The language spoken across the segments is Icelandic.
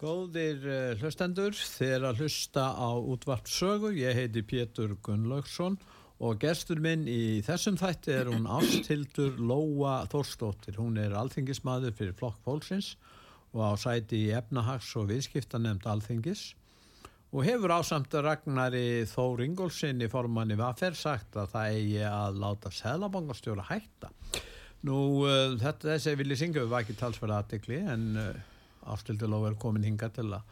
Góðir uh, hlustendur, þeir að hlusta á útvarpsögu, ég heiti Pétur Gunnlaugsson og gestur minn í þessum þætti er hún Ástildur Lóa Þórstóttir. Hún er alþingismadur fyrir flokk fólksins og á sæti í efnahags- og viðskiptanemnd alþingis og hefur ásamt Ragnari Þór Ingólfsson í formanni Vaffer sagt að það eigi að láta Sælabangarstjóra hætta. Nú, uh, þetta þessi vilji syngja við var ekki talsverða aðdekli en... Uh, Ástildur er komin hinga til að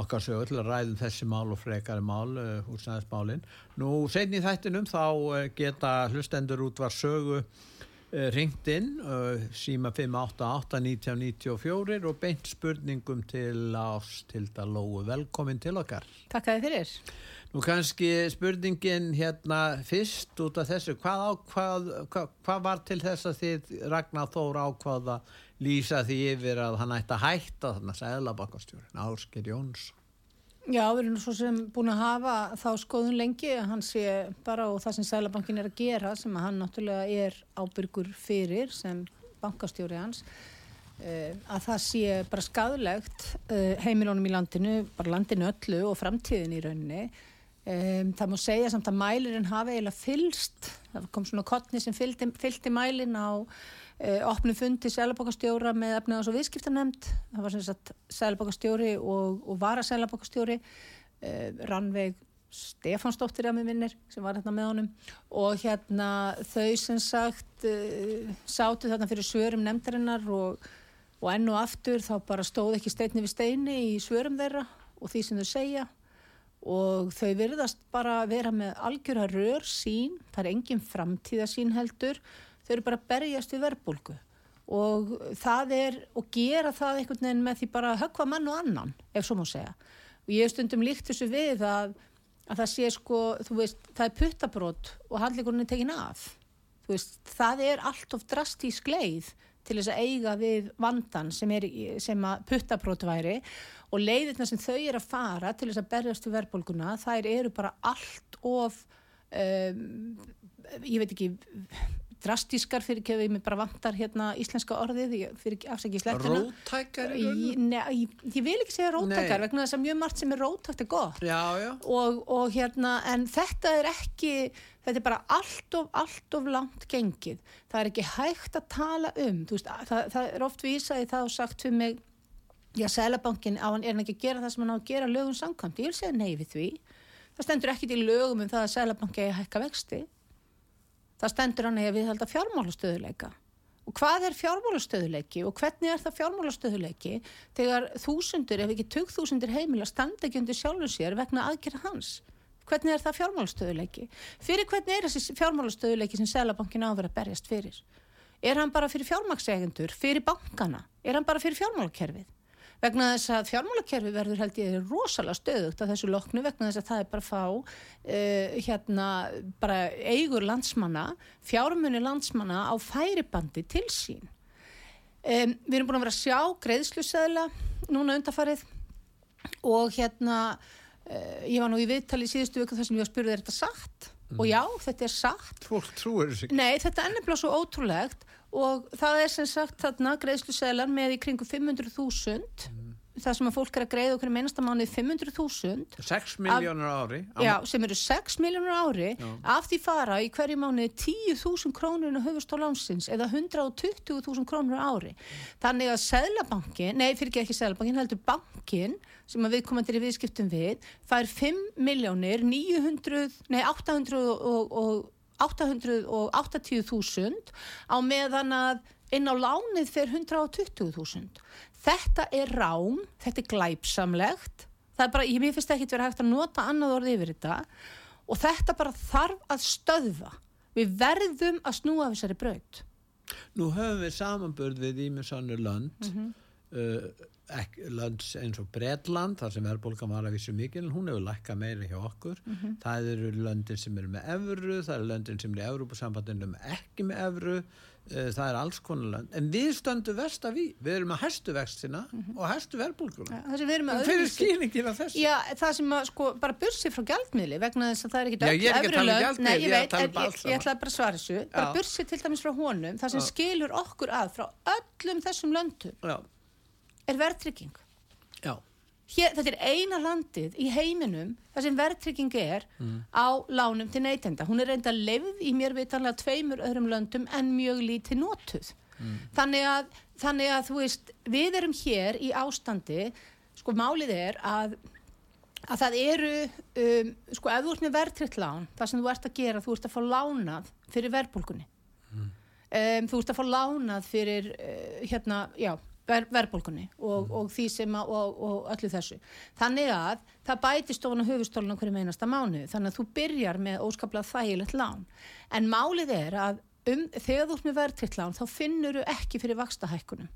okkar sögur til að ræðum þessi mál og frekari mál, uh, húsnæðismálin. Nú, segni þættinum þá uh, geta hlustendur út var sögu uh, ringt inn, síma 588-1994 og beint spurningum til Ástilda Lóu. Velkomin til okkar. Takk að þið fyrir. Nú kannski spurningin hérna fyrst út af þessu, hvað, á, hvað, hvað, hvað var til þess að þið Ragnar Þór ákvaða lýsa því yfir að hann ætti að hætta þannig að segla bakastjórin, Ásker Jóns Já, við erum svo sem búin að hafa þá skoðun lengi að hann sé bara og það sem Sælabankin er að gera sem að hann náttúrulega er ábyrgur fyrir sem bankastjóri hans uh, að það sé bara skadlegt uh, heimilónum í landinu, bara landinu öllu og framtíðin í rauninni um, það má segja samt að mælirinn hafi eiginlega fylst, það kom svona kottni sem fylgdi, fylgdi mælin á Uh, opnum fundi sælabokastjóra með efnaðs og viðskiptanemnd það var sem sagt sælabokastjóri og, og vara sælabokastjóri uh, Rannveig Stefansdóttir að með vinnir sem var hérna með honum. Og hérna þau sem sagt uh, sátu þarna fyrir svörum nefndarinnar og, og enn og aftur þá bara stóð ekki steinni við steini í svörum þeirra og því sem þau segja og þau virðast bara vera með algjörða rör sín, það er engin framtíða sín heldur þau eru bara berjast við verbulgu og það er, og gera það einhvern veginn með því bara að höggva mann og annan, ef svo má segja. Og ég stundum líkt þessu við að, að það sé sko, þú veist, það er puttabrót og handleikurinn er tekin af. Þú veist, það er allt of drastísk leið til þess að eiga við vandan sem, sem puttabrót væri og leiðirna sem þau eru að fara til þess að berjast við verbulguna, þær eru bara allt of, um, ég veit ekki, drastískar fyrir ekki að við bara vantar hérna íslenska orðið fyrir afsækja í slettinu Róttækar? Ég, ég vil ekki segja róttækar Nei. vegna þess að mjög margt sem er róttækt er gott já, já. Og, og hérna en þetta er ekki þetta er bara allt of, allt of langt gengið það er ekki hægt að tala um veist, það, það er oft vísaði það og sagt fyrir mig já, Sælabankin á hann er hann ekki að gera það sem hann á að gera lögum samkvæmt, ég vil segja nei við því. Það stendur ekki til lögum um það að Sælabanki hækka vexti. Það stendur hann eða við held að fjármálastöðuleika og hvað er fjármálastöðuleiki og hvernig er það fjármálastöðuleiki þegar þúsundur ef ekki tök þúsundur heimila standa ekki undir sjálfur sér vegna aðgerða hans? Hvernig er það fjármálastöðuleiki fyrir hvernig er þessi fjármálastöðuleiki sem Sælabankin áver að berjast fyrir? Er hann bara fyrir fjármakssegendur fyrir bankana, er hann bara fyrir fjármálakerfið vegna þess að fjármálakerfi verður held ég rosalega stöðugt að þessu loknu vegna þess að það er bara að fá uh, hérna bara eigur landsmanna, fjármunni landsmanna á færibandi til sín. Um, við erum búin að vera að sjá greiðslusæðila núna undarfarið og hérna uh, ég var nú í viðtali í síðustu vöku þar sem ég var að spyrja þetta sagt mm. og já, þetta er sagt. Fólk trúir ekki. Nei, þetta er ennibla svo ótrúlegt og það er sem sagt þarna greiðslusælar með í kringu 500.000 mm það sem að fólk er að greiða okkur með einasta mánuð 500.000 6 miljónur ári. Já, sem eru 6 miljónur ári. Já. af því fara í hverju mánuð 10.000 krónur á höfust á lánsins eða 120.000 krónur ári. Þannig að Sælabankin nei, fyrir ekki Sælabankin, heldur bankin sem að við komandir í viðskiptum við fær 5 miljónir 900, nei 800 og, og 880.000 á meðan að inn á lánið fyrir 120.000 þetta er rám, þetta er glæpsamlegt. Það er bara, ég mér finnst ekki vera hægt að nota annað orði yfir þetta. Og þetta bara þarf að stöðva. Við verðum að snúa þessari braut. Nú höfum við samanbörð við ímjömsannu lönd, Mhm. uh, lönd eins og Bretland, þar sem verðbólgan var að vissu mikil, hún hefur lækkað meira hjá okkur. Mhm. Það eru löndin sem eru með evru, það eru löndin sem eru í Európa-sambandinu ekki með evru, uh, það er alls konar lönd. En við stöndum vest af í, við erum með hæstu vextina og hæstu verðbólguna. Það við En öðruvísi- skýringin af þessu? Já, það sem að sko bara bursi frá gjaldmiðli vegna þess að það er ekki Já, ég er ekki að tala um gjaldmiðil, Nei, ég ég að en ég, ætla bara að svara þessu bara bursi til dæmis frá honum það sem skilur okkur að frá öllum þessum löndum er verðtrygging já, Hér, þetta er eina landið í heiminum þar sem verðtrygging er Mm. á lánum til neytenda. Hún er reynda leið í mér vitanlega tveimur öðrum löndum en mjög lítið notuð. Mm. Þannig, að, þannig að þú veist, við erum hér í ástandi, sko málið er að, að það eru, um, sko ef þú ert með verðtryggt lán, það sem þú ert að gera, þú ert að fá lánað fyrir verðbólkunni. Um, þú ert að fá lánað fyrir uh, hérna, já, ver, verðbólkunni og, og því sem að, og, og öllu þessu. Þannig að það bætist ofan á höfustólun á hverju meinasta mánu, þannig að þú byrjar með óskaplega þægilegt lán. En málið er að um, þegar þú ert með verðtritt lán, þá finnur þú ekki fyrir vakstahækkunum.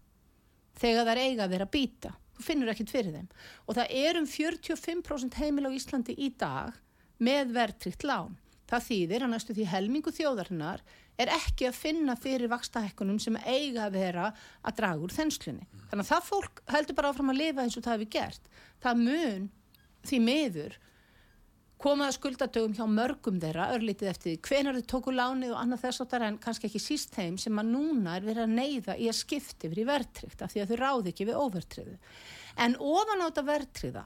Þegar það er eiga að vera býta. Þú finnur ekkert fyrir þeim. Og það er um 45% heimil á Íslandi í dag með verðtritt lán. Það þýðir að næstu því helmingu þjóðarinnar er ekki að finna fyrir vakstahækkunum sem eiga að vera að draga úr þenslunni. Þannig að það fólk heldur bara áfram að lifa eins og það hefur gert. Það mun því miður komaða skuldadögum hjá mörgum þeirra örlítið eftir því hvenar þau tóku lánið og annað þess áttar en kannski ekki síst þeim sem að núna er verið að neyða í að yfir í verðtrygt af því að þau ráði ekki við óvertriðu. En ofan á þetta verðtriða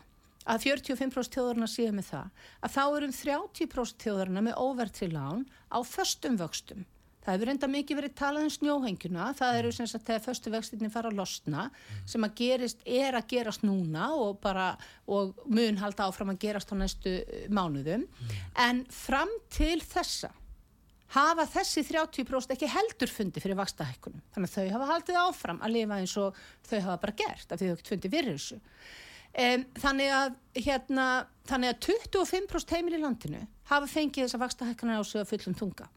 að 45% þjóðarna séu með það að þá erum 30% þjóðarna með óvertrið lán á föstum vöxtum. Það hefur reynda mikið verið talað um snjóhengjuna, það eru sem sagt þegar föstu vextinni fara að losna sem að gerist, er að gerast núna og bara, og mun halda áfram að gerast á næstu eh, mánuðum en fram til þessa hafa þessi 30% ekki heldur fundi fyrir vakstahækkunum. Þannig að þau hafa haldið áfram að lifa eins og þau hafa bara gert af því þau ekki fundi fyrir þessu. Um, þannig, að, hérna, þannig að 25% heimil í landinu hafa fengið þessa vakstahækkunar á sig að fullum þunga.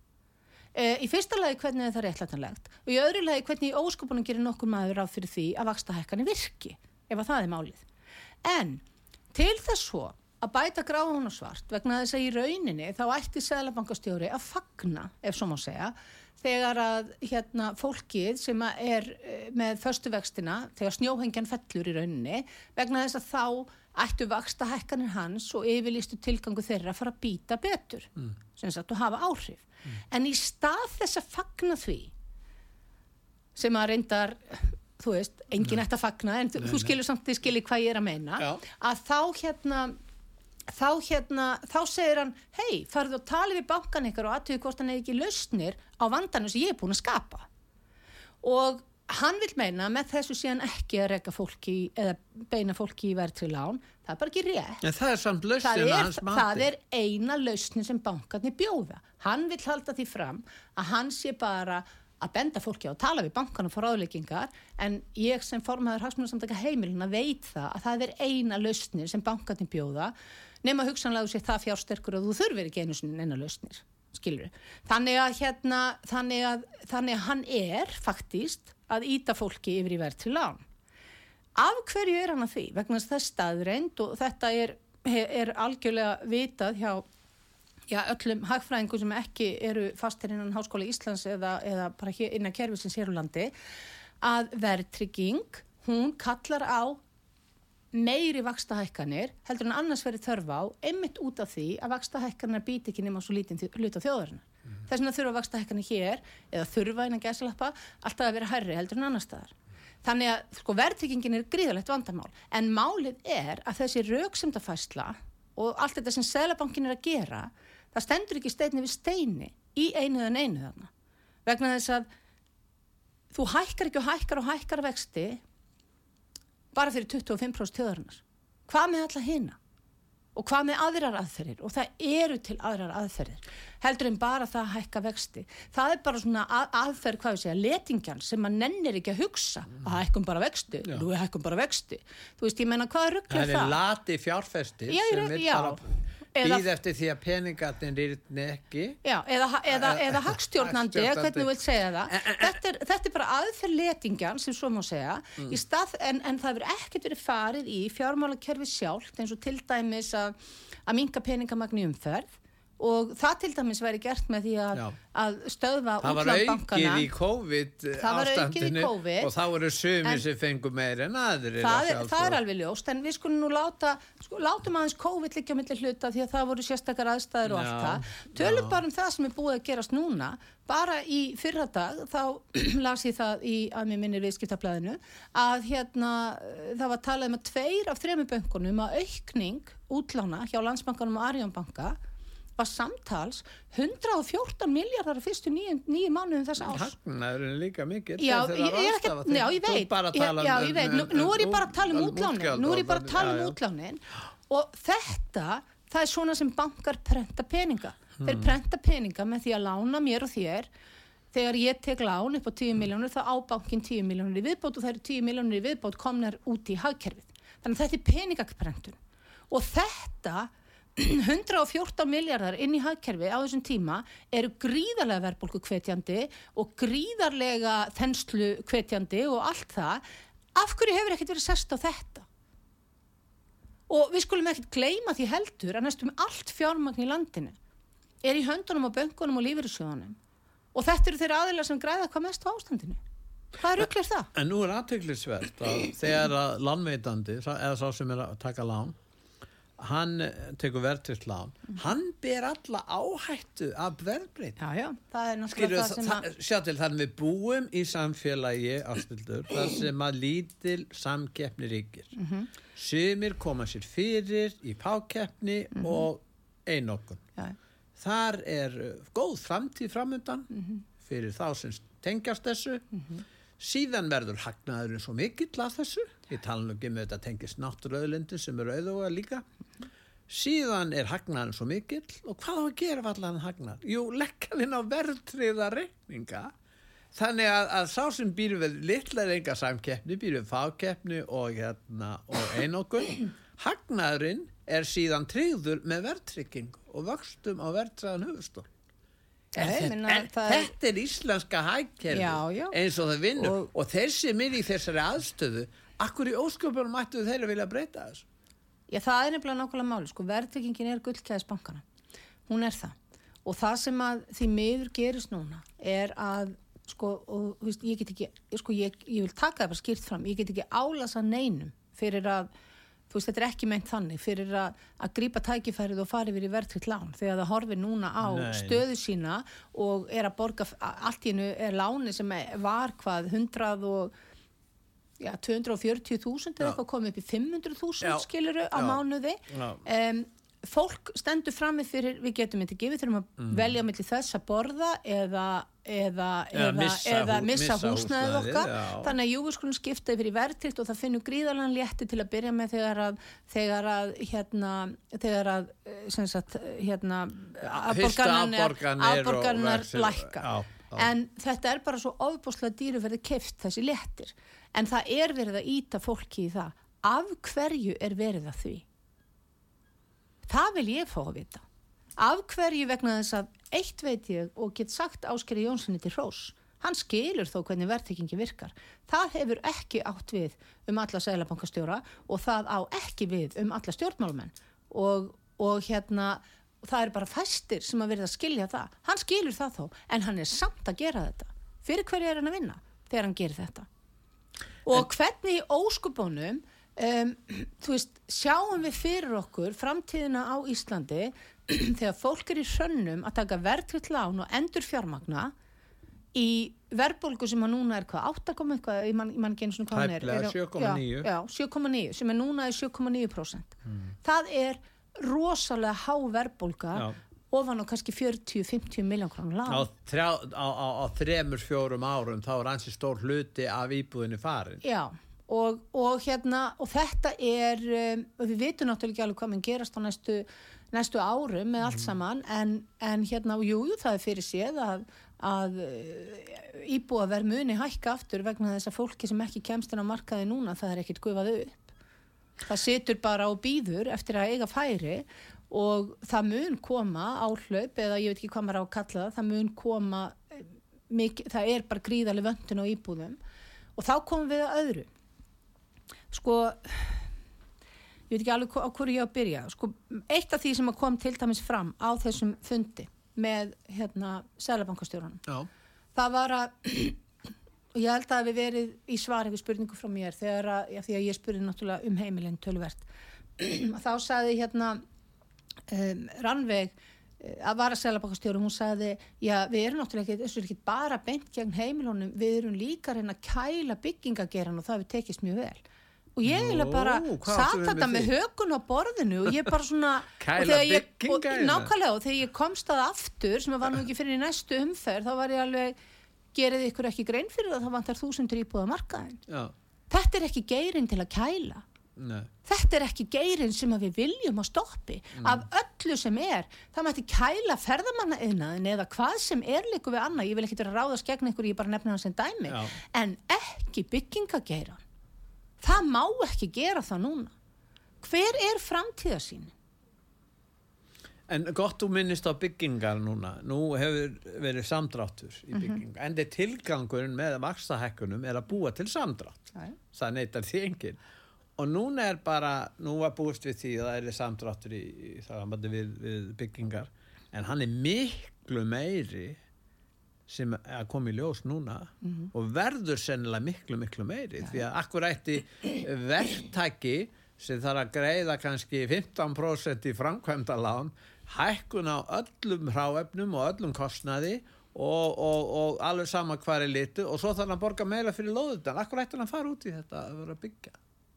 Uh, í fyrsta lagi hvernig er það réttlætanlegt og í öðru lagi hvernig í óskopunum gerir nokkur maður á fyrir því að vakstahækkanir virki ef að það er málið. En til þess svo að bæta gráðun og svart vegna þess að í rauninni þá ætti Sælabankastjóri að fagna, ef svo má segja, þegar að hérna, fólkið sem er eh, með förstu vextina, þegar snjóhengjan fellur í rauninni, vegna þess að þá ættu vaksta hækkanir hans og yfirlýstu tilgangu þeirra að fara að býta betur, mm. sem sagt, og hafa áhrif. En í stað þess að fagna því, sem að reyndar þú veist, enginn ætti að fagna en þú, þú skilur samt því skilur hvað ég er að meina Já. að þá hérna þá hérna, þá segir hann hei, farðu og tali við bankan ykkar og aðtöðu hvort hann er ekki lausnir á vandanum sem ég er búin að skapa og hann vil meina með þessu síðan ekki að reyka fólki eða beina fólki í verðtri lán það er bara ekki rétt en það er samt lausnin að hans mati. það er eina lausnin sem bankarnir bjóða. Hann vil halda því fram að hann sé bara að benda fólki á að tala við bankana for ráðleggingar en ég sem formaður hagsmunarsamtaka heimilina veit það að það er eina lausnir sem bankarnir bjóða nema hugsanlega þú sé það fjársterkur og þú þurfir ekki einu sinni eina lausnir skilur þannig að hérna þannig að, þannig að hann er faktíst að íta fólki yfir í verð til lán af hverju er hann að því? Vegna þess staðreind og þetta er, er algjörlega vitað hjá já, öllum hagfræðingum sem ekki eru fastir innan Háskóla Íslands eða, eða bara hér, innan kerfisins hér á landi að verðtrygging, hún kallar á meiri vakstahækkanir heldur en annars verið þörf á einmitt út af því að vakstahækkanir býti ekki nema svo lítinn hluta þjóðarinnar. Þess vegna þurfa vakstahækkanir hér eða þurfa innan gæsalappa alltaf að vera herri heldur en annars staðar. Þannig að sko, verðtryggingin er gríðalegt vandamál en málið er að þessi rauksemdafæsla og allt þetta sem Sælabankin er að gera það stendur ekki steinni við steini í einu eða einu þarna vegna þess að þú hækkar ekki og hækkar og hækkar vexti bara fyrir 25% þjóðarinnar. Hvað með alla hina? Og hvað með aðrar aðferðir? Og það eru til aðrar aðferðir heldur en bara það að hækka vexti. Það er bara svona að, aðferð hvað við segja letingjan sem að nennir ekki að hugsa. Að hækkum bara vexti, Já. nú hækkum bara vexti. Þú veist ég menna hvað rugglir það það? er lati fjárfestir Já, ég sem já. bara býð eftir því að peningatinn rýrni ekki já, eða, eða, eða hagstjórnandi, hvernig Hagstjórnandi. vilt segja það þetta er, þetta er bara aðferð letingjan sem svo má segja Mm. stað, en, en það hefur ekkert verið farið í fjármálakerfi sjálft eins og til dæmis að, minka peningamagni í umferð og það til dæmis væri gert með því að, Já. að stöðva COVID Það var aukið í COVID. og þá voru sumir En- sem fengu meir en aðrir það að er, það er alveg ljóst en við skulum nú láta sko, látum aðeins COVID liggja á milli hluta því að það voru sérstakar aðstæður og allt Já, það. Tölum bara um það sem er búið að gerast núna. Bara í fyrra dag þá las ég það í að mér minnir viðskiptablaðinu að hérna það var talað um að tveir af þremur bönkunum að aukning útlána hjá landsbankanum og Arjónbanka var samtals 114 miljardar fyrstu nýju, mánuðum þess árs. Hagnaðurinn er líka Já, ég, ég er ekki, já, ég veit, já, já, ég veit, nú, nú er ég bara að tala um útlánin, nú er ég bara að tala um útlánin. Og þetta, það er svona sem bankar prenta peninga, þeir prenta peninga með því að lána mér og þér, þegar ég tek lán upp á 10 miljónur þá á bankin 10 miljónur í viðbót og það eru 10 miljónur í viðbót komnar út í hagkerfið, þannig að þetta er peningakprentun og þetta 114 miljardar inn í hagkerfi á þessum tíma eru gríðarlega verðbólku hvetjandi og gríðarlega þenslu hvetjandi og allt það. Af hverju hefur ekkert verið sest á þetta? Og við skulum ekkert gleyma því heldur að næstum allt fjármagn í landinu er í höndunum á bönkunum og lífeyrissjóðunum. Og þetta eru þeirra aðilar sem græða hvað mest á ástandinu. Hvað auklir það? En nú er aðtöklisvert að þegar að lánveitandi, sá- eða sá sem er að taka lán, hann tekur verðtritt lán, hann ber alla áhættu af verðbreyt. Er sjá til þannig við búum í samfélagi ástildur, þar sem að lítil samkeppni ríkir. Mhm. Sumir koma sér fyrir í pákeppni Mhm. og einokun. Þar er góð framtíð framöndan Mhm. fyrir þá sem tengjast þessu. Síðan verður hagnaðurinn svo mikill af þessu. Nú ekki með þetta tengist náttúruauðlindin sem eru auðvöga líka. Síðan er hagnaðurinn svo mikill og hvað á að gera allan hagnaður? Jú, leggja hann inn á verðtriða reikninga. Þannig að, að sá sem býr við litla reynga samkeppni, býr við fákeppni og, hérna, og einokun, hagnaðurinn er síðan tryggður með verðtrygging og vöxtum á verðtræðan höfustól. En, meina, en það er- þetta er íslenska já. eins og það vinnur Og- og, sem er í þessari aðstöðu akkur í ósköpunum mættu þeir að vilja breyta þessu Já, það er nefnilega nákvæmlega máli, sko, verðtryggingin er gullkæðis bankana. Hún er það. Og það sem að því miður gerist núna er að, sko, og veist, ég get ekki, sko, ég, ég vil taka það bara skýrt fram, ég get ekki álasa neinum fyrir að, þú veist, þetta er ekki meint þannig, fyrir að, að grípa tækifærið og fara yfir í verðtryggt lán, þegar það horfir núna á Nei. stöðu sína og er að borga, allt í hennu er láni sem var hvað, 100 og, já, 240.000 eða eitthvað komið upp í 500.000 Já. skiluru á Já. mánuði um, fólk stendur frammi fyrir við getum þetta við þurfum að velja milli þess að borða eða eða. Eða eða, missa eða hú- missa húsnæðið, okkar já. þannig að jú, við skulum skipta yfir í verðtrikt og það finnur gríðarlega létti til að byrja með þegar að þegar að hérna, þegar að eh, sem sagt, hérna vextir, lækka já, já. en þetta er bara svo ofbúslega dýru verið keft þessi léttir en það er verið að íta fólki í það af hverju er verið að því það vil ég fá að vita af hverju vegna þess að eitt veit ég og get sagt Áskeri Jónssoni til hrós? Hann skilur þó hvernig verðtryggingi virkar. Það hefur ekki átt við um alla sælabankastjóra og það á ekki við um alla stjórnmálumenn og, og hérna það er bara fæstir sem að verða að skilja það. Hann skilur það þó en hann er samt að gera þetta. Fyrir hverju er hann að vinna þegar hann gerir þetta? Og hvernig í óskupunum um, þú veist, sjáum við fyrir okkur framtíðina á Íslandi þegar fólk er í hrönnum að taka verðtritt lán og endur fjármagna í verðbólgu sem að núna er hvað, 8, eitthvað, ég man, ekki eins og hvað hann er Tæplega Er- 7,9. já, já, 7,9 sem er núna er 7,9% það er rosalega há verðbólga ofan á kannski 40-50 miljón krónur lán. Á, þrjá, á, á, á þremur fjórum árum þá er ansi stór hluti af íbúðinu farin Já, og, og hérna og þetta er, um, við vitum náttúrulega ekki alveg hvað mann gerast á næstu, næstu árum með allt saman en, en hérna, jú, jú, það er fyrir séð að, að íbúa verð muni hækka aftur vegna þess að fólki sem ekki kemst inn á markaði núna það er ekkit gufað upp. Það situr bara og býður eftir að eiga færi og það mun koma áhlaup eða ég veit ekki hvað maður á að kalla það það mun koma eh, mikið, það er bara gríðarlega vöndun á íbúðum. Og þá komum við að öðru. Sko ég veit ekki alveg á hverju ég á að byrja. Sko, eitt af því sem kom til dæmis fram á þessum fundi með hérna selabankastjórunum það var að og ég held að það við verið í svar eitthvað spurningu frá mér þegar að, já, að ég spurði náttúrulega um heimilin tölvert þá sagði hérna um, Rannveig eh, að vara selabankastjóru, hún sagði já, við erum náttúrulega ekki, er ekki bara beint gegn heimilunum, við erum líka reyna að kæla byggingageran og það hefur tekist mjög vel og ég eiginlega bara satt þetta með hökun á borðinu og ég bara svona Kæla og- byggingagerann? nákvæmlega og þegar ég komst að aftur sem var nú ekki fyrir næstu umferð þá var ég alveg, gerið ykkur ekki grein fyrir það, þá vantar þúsundur íbúða markaðin já, þetta er ekki geirin til að kæla. Nei. Þetta er ekki geirin sem að við viljum að stoppi. Af öllu sem er það mætti kæla ferðamanna eða hvað sem er líku við annað. Ég vil ekki vera að ráðast gegn ykkur, ég bara nefna hann sem dæmi. Já. en ekki byggingageiran það má ekki gera það núna hver er framtíðasín En gott þú minnist á byggingar núna. Nú hefur verið samdráttur í byggingar. En þetta tilgangurinn með makstahekkunum er að búa til samdrátt. Það neytar því enginn. Og núna er bara, nú var búist við því að það er samdráttur í, í við, við byggingar. En hann er miklu meiri sem að koma í ljós núna og verður sennilega miklu, miklu meiri. Því að akkur ætti verktaki sem þarf að greiða kannski 15% í framkvæmdalán hækkun á öllum hráefnum og öllum kostnaði og, og, og alveg sama hvað er litu og svo þarf hann að borga meira fyrir lóðutan akkur ætti hann að fara út í þetta að vera að byggja?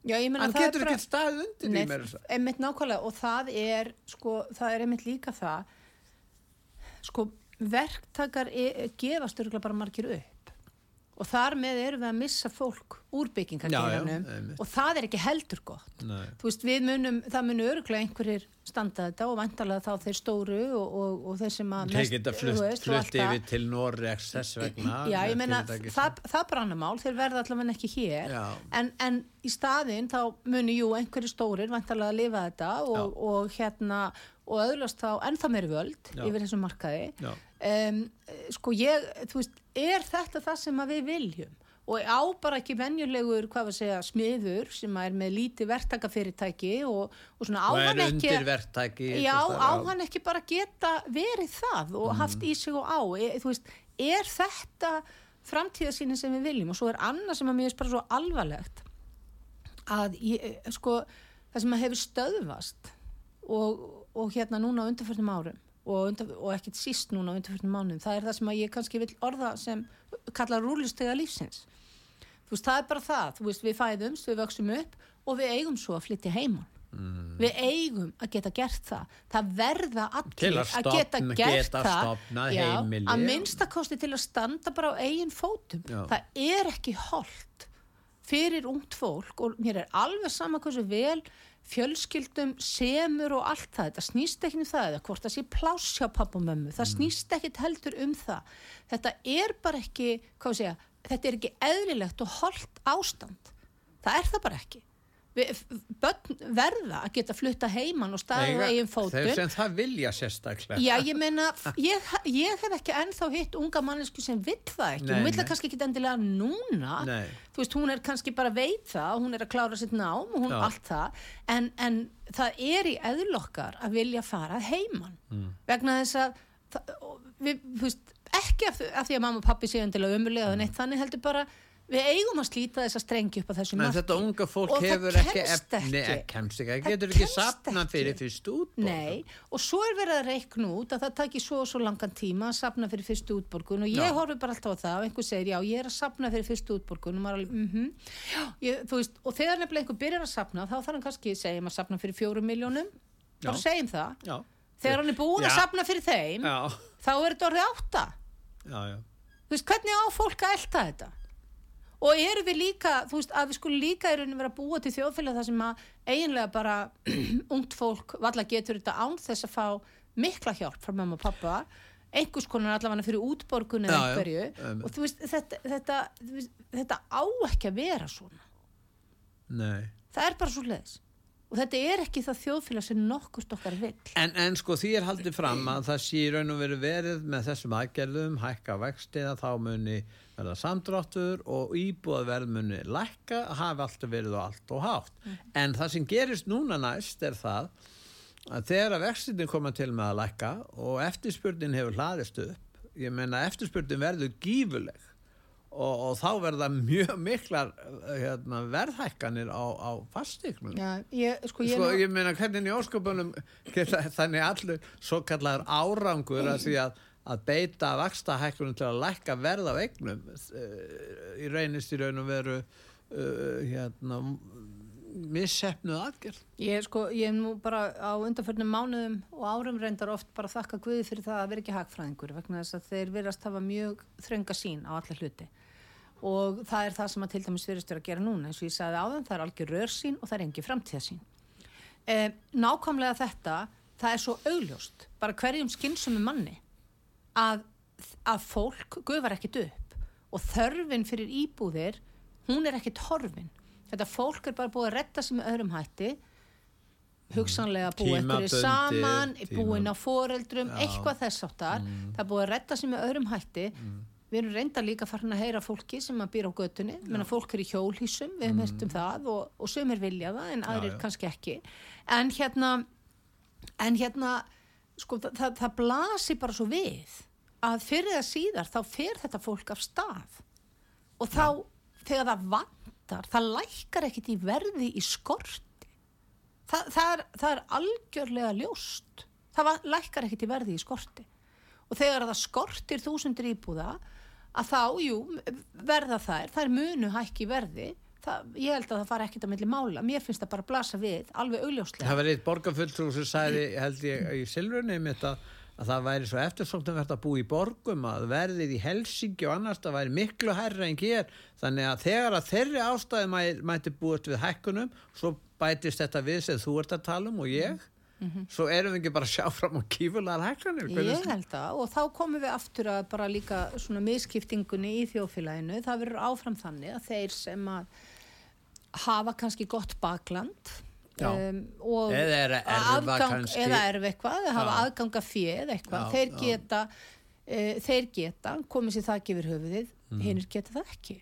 Já, hann getur ekki staðið undir Nei, í mér einmitt nákvæmlega og það er sko, það er einmitt líka það sko, verktakar e gefast örgulega bara margir upp. Og þar með erum við að missa fólk úr byggingageranum og það er ekki heldur gott. Veist, munum, það munum örgulega einhverjir standa þetta og vantarlega þá þeir stóru og, og, og þeir sem að þeir geta flutt, flutt yfir til Norregs þess vegna Já, ég meina, það, það brannar mál, þeir verða allavega ekki hér. En, en í staðinn þá muni jú einhverju stórir vantarlega að lifa þetta og, og hérna og öðlast þá ennþá meiri völd Já. yfir þessum markaði. Já. Um, sko ég, þú veist, er þetta það sem við viljum? Og á bara ekki venjulegur, hvað var að segja, smiður sem er með lítið verktakafyrirtæki og, og svona á og hann er ekki undir verktaki Já, einhvers á staðar. hann ekki bara geta verið það og haft í sig og á. E, þú veist, er þetta framtíðasýnin sem við viljum? Og svo er annað sem að mér er bara svo alvarlegt að ég, sko það sem að hefur stöðvast og, og hérna núna á undarförnum árum og, undir, og ekkit síst núna á undarförnum mánum það er það sem ég kannski vil orða sem kalla rúlistega lífsins. Þú veist, það er bara það, veist, við fæðumst við vöxum upp og við eigum svo að flytja heimann Mm. við eigum að geta gert það. Það verða allir að að geta gert geta það. Já, að minnstakosti til að standa bara á eigin fótum. Já. það er ekki holdt fyrir ungt fólk og mér er alveg sama hversu vel fjölskyldum, semur og allt það, þetta snýst ekki um það eða hvort það sé pláss hjá pappa og mömmu. Það snýst ekkit heldur um það. Þetta er bara ekki, hvað við segja þetta er ekki eðlilegt og holdt ástand. Það er það bara ekki börn verða að geta flutta heiman og staðið á eigin fótum þeir sem það vilja sérstaklega Já, ég meina, ég, ég hef ekki ennþá hitt unga mannesku sem vill það ekki, hún vill það kannski ekki endilega núna, Nei. þú veist, hún er kannski bara veit það, hún er að klára sitt nám og hún Já. allt það, en, en það er í eðlokkar að vilja fara heiman, Mm. vegna þess að það, við, þú veist, ekki af, af því að mamma og pappi séu endilega umulega mm. þannig heldur bara, við eigum að slíta þess að strengi upp á þessu Men marki. þetta unga fólk Og hefur ekki efni, ekki. kemst ekki, Það getur ekki sapna fyrir fyrst útborgun. Nei, og svo er verið að reikna út að það taki svo og svo langan tíma að sapna fyrir fyrstu útborgun og ég horfi bara alltaf á það og einhver segir já, ég er að sapna fyrir fyrstu útborgun og maður alveg, mhm, já, ég, þú veist, og þegar nefnilega einhver byrjar að sapna þá þarf hann kannski, segjum að sapna fyrir fjórum miljónum, bara segjum það, Já. þegar hann er búin að Já. sapna fyrir þeim, Já, þá er þetta orðið átta. já, já. Þú veist, hvernig á fólk að elta þetta? Og eru við líka, þú veist, að við skulum líka í rauninni vera að búa til þjóðfélag þar sem að eiginlega bara ungt fólk valla getur þetta án þess að fá mikla hjálp frá mamma og pappa einhvers konar allavega fyrir útborgun eða einhverju einmitt. og þú veist, þetta, þetta, þetta á ekki að vera svona. Nei. Það er bara svo leiðis. og þetta er ekki það þjóðfélag sem nokkurt okkar vill. En, en sko því er haldið fram að það sé raun og veru verið með þessum aðgerðum, hækka vextiða, þá muni verða samdráttur og íbúðaverð muni lækka, hafi alltaf verið og allt og hátt. En það sem gerist núna næst er það að þegar að vextinni koma til með að lækka og eftirspurnin hefur hlaðist upp, ég meina eftirspurnin verður gífuleg og, og þá verða mjög miklar hérna, verðhækkanir á, á fasteiknum. Já, ég, sko, ég, Sko, ég meina hvernig í ósköpunum þannig allur svo kallar árangur að því að, að beita vakstahækkunum til að lækka verð á eignum uh, í reynist í raun og veru uh, hérna missefnuð aðgerð. Ég, sko, ég er nú bara á undanförnum mánuðum og árum reyndar oft bara þakka Guði fyrir það að vera ekki hagfræðingur vegna þess að þeir verðast hafa mjög þrönga sín á alla hluti. Og það er það sem að til dæmis vera að gera núna. Eins og ég sagði áðan, það er algjör rörsín og það er engi framtíðasín eh, Nákvæmlega þetta það er svo augljóst, bara hverjum skynsum manni að, að fólk gufar ekkit upp og þörfin fyrir íbúðir hún er ekkit horfin. Þetta fólk er bara búið að retta með öðrum hætti hugsanlega búið ekkur saman búin á foreldrum, Já. eitthvað þess áttar það er búið að retta með öðrum hætti. Við erum reynda líka farin að heyra fólki sem að býra á götunni, menna fólk er í hjólhísum við hefum heyrt um það og, og sumir vilja það en aðrir kannski ekki. En hérna en hérna sko, það, það, það blasi bara svo við að fyrir það síðar þá fer þetta fólk af stað. Og þá þegar það vantar það lækkar ekkit í verði í skorti. Þa, það, er, það er algjörlega ljóst. Það va- lækkar ekkit í verði í skorti. Og þegar það skortir þúsundir íbúða að þá, jú, verða þær þær munu hækki verði það, ég held að það fara ekkit að milli mála. Mér finnst það bara að blasa við, alveg augljóslega. Það var eitt borgarfulltrú sem sagði, held ég, í Silvurni mitt að, að það væri svo eftirsóknum verið að búa í borgum að verðið í Helsingi og annars það væri miklu hærra en hér. Þannig að þegar að þeirri ástæði mæ, mæti búist við hækkunum svo bætist þetta við sem þú ert að tala um og ég. Svo erum við ekki bara að sjá fram á kífulegar Hvernig- Ég held það. Og þá komum við aftur að bara líka svona miskiptingunni í þjóðfélaginu. Það verður áfram þannig að þeir sem að hafa kannski gott bakland um, og Eða er erfa kannski. eða erfa eitthvað, eða hafa aðganga fjöð eitthvað, Já, þeir geta uh, þeir geta, komið sér það gefur höfuðið, Mhm. hinnir geta það ekki.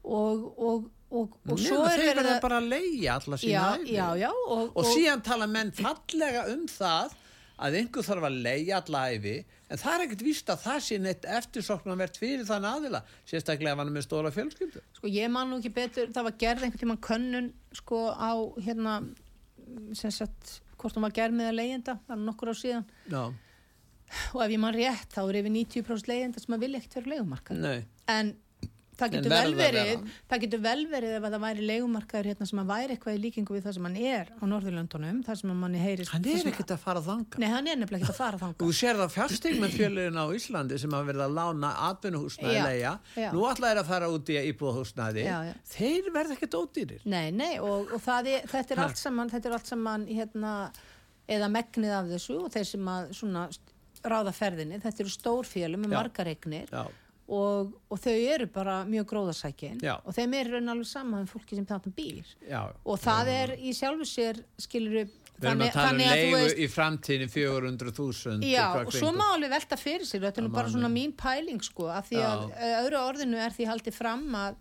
Og, og, og, og svo Nema er þeir verið að bara að leia alla sína já, já, já, og, og síðan tala menn fallega um það að einhver þarf að leia alla æfi en það er ekkert víst að það sé neitt eftirsoknanvert fyrir þann aðila sérstaklega ef hann er með stóra fjölskyldu. Sko ég man nú ekki betur, það var gerð einhvern tímann könnun sko á hérna sem sagt, hvort hún var gerð með að leiðenda, það er nokkur á síðan. Já, og ef ég man rétt þá er yfir 90% leiðenda sem að vilja ekkert vera leigumarkað nei. En það getur verða vel að verið það getur vel verið ef að það væri leigumarkaður hérna sem að væri eitthvað í líkingu við það sem hann er á Norðurlöndunum, það sem að manni heyrist Hann er ekkert að fara þanga Nei, hann er nefnilega ekkert að fara þangað. Þú sér það fjársteg með fjölurinn á Íslandi sem hafa verið að lána atvinnuhúsnaði leia. Nú ætla þeir að fara út í já. Þeir verða ekkert ódýrir. Nei, nei, og, og er, þetta er allt saman, þetta er allt saman, hérna, eða megnið af þessu og þeir sem að ráða ferðinni, þetta eru stór félum með Já. Og, og þau eru bara mjög gróðasækin Já. og þeim er raun alveg saman fólki sem þarna býr já og það er í sjálfu sér, skilur Við erum að tala um að leigu veist, í framtíðin 400.000 Já, og svo má alveg velta fyrir sér, þetta er nú bara mánuði. svona mín pæling sko, af því að Já. eh, öðru orðinu er því haldið fram að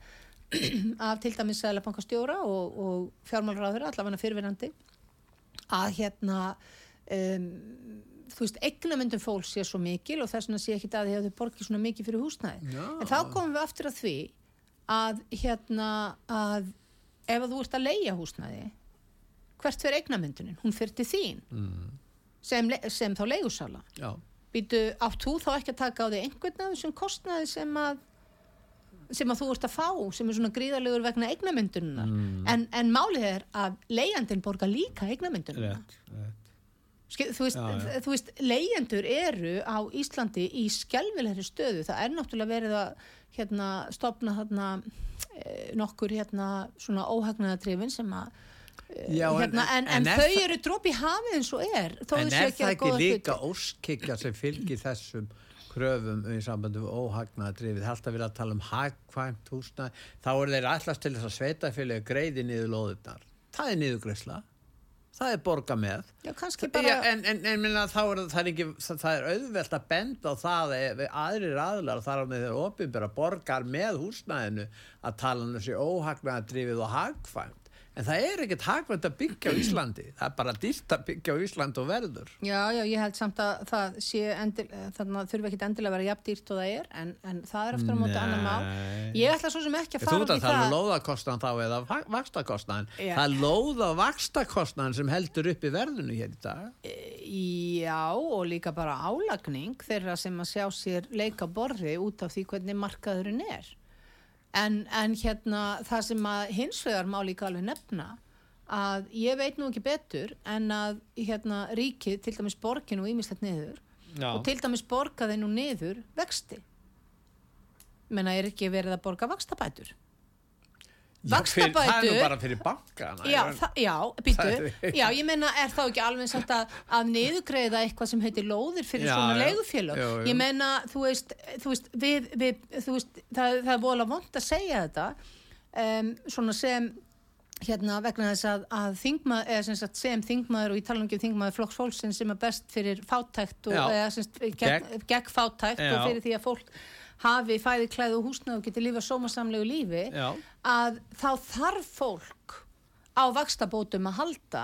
af til dæmis sælabankastjóra og, og fjármálráður, allavega fyrirvinandi að hérna um, þú veist, eignamyndum fólks sé svo mikil og þess vegna sé ekki að því að þau borgi svona mikið fyrir húsnæði. Já. en þá komum við aftur að því að hérna að ef að þú ert að leia húsnæði hvert fyrir eignamyndunin, hún fyrir til þín. Mm, sem, sem þá leigusala. Já, býtu, átt þú þá ekki að taka á því einhvern af þessum kostnaði sem að sem að þú ert að fá, sem er svona gríðalegur vegna eignamyndunar Mm. en, en málið er að leigjandinn borgar líka eignamyndunar rétt, rétt þú, veist, Já, þú veist, leigjendur eru á Íslandi í skelvilegri stöðu. Það er náttúrulega verið að hérna, stopna hérna, eh, nokkur hérna, svona óhagnaðatrifin sem að eh, Já, hérna, en, en, en þau eru dropi í hafið eins og er En er að það ekki líka óskikja sem fylgir þessum kröfum í óhagnaðadrifið alltaf verið að tala um hagkvæmt húsnæði. Þá eru þeir allast til þess að sveitafélagi greiði niður lóðurnar það er niðurgreisla það er borga með. Já, kannski Já, bara... en, en, en minna, þá er það er ekki það er auðvelt að benda á það ef aðrir aðlar þar á með þeir ofinbæra borgar með húsnæðinu að tala um þessi óhagnaða drifið og hagfæmt en það er ekkert hagfæmt að byggja á Íslandi það er bara dýrt að byggja á Íslandi og verður Já, já, ég held samt að það sé endil, þannig að þurfi ekki endilega að vera jafn dýrt og það er, en, en það er eftir á móti annar. Nei. Ég ætla svo sem ekki að Þú fara veit út að í það er það. lóðakostnaðan þá eða vakstakostnaðan það er lóða vakstakostnaðan sem heldur upp í verðinu hér í dag Já, og líka bara álagning þeirra sem að sjá sér leika borði út af því hvernig markaðurinn er. En, en hérna það sem að hins vegar má líka alveg nefna að ég veit nú ekki betur en að hérna ríkið, til dæmis borgin og ímislegt niður Já. og til dæmis borgaði nú niður vexti. Menna er ekki verið að borga vakstabætur. Það er nú bara fyrir bankana Já, það, já, býtu, já, ég meina, er þá ekki alveg samt að, að niðugreiða eitthvað sem heitir lóðir fyrir Já, svona jú. Ég meina, þú veist, þú veist, við, við, þú veist, það, það er vola vond að segja þetta, um, svona sem, hérna, vegna þess að, að sem sagt sem þingmaður og ég tala um þingmaður flokks fólksinn sem er best fyrir fátækt og, gegn, fátækt og fyrir því að fólk hafi fæði klæði og húsnað og geti lífa sómasamlegu lífi Já. að þá þarf fólk á vakstabótum að halda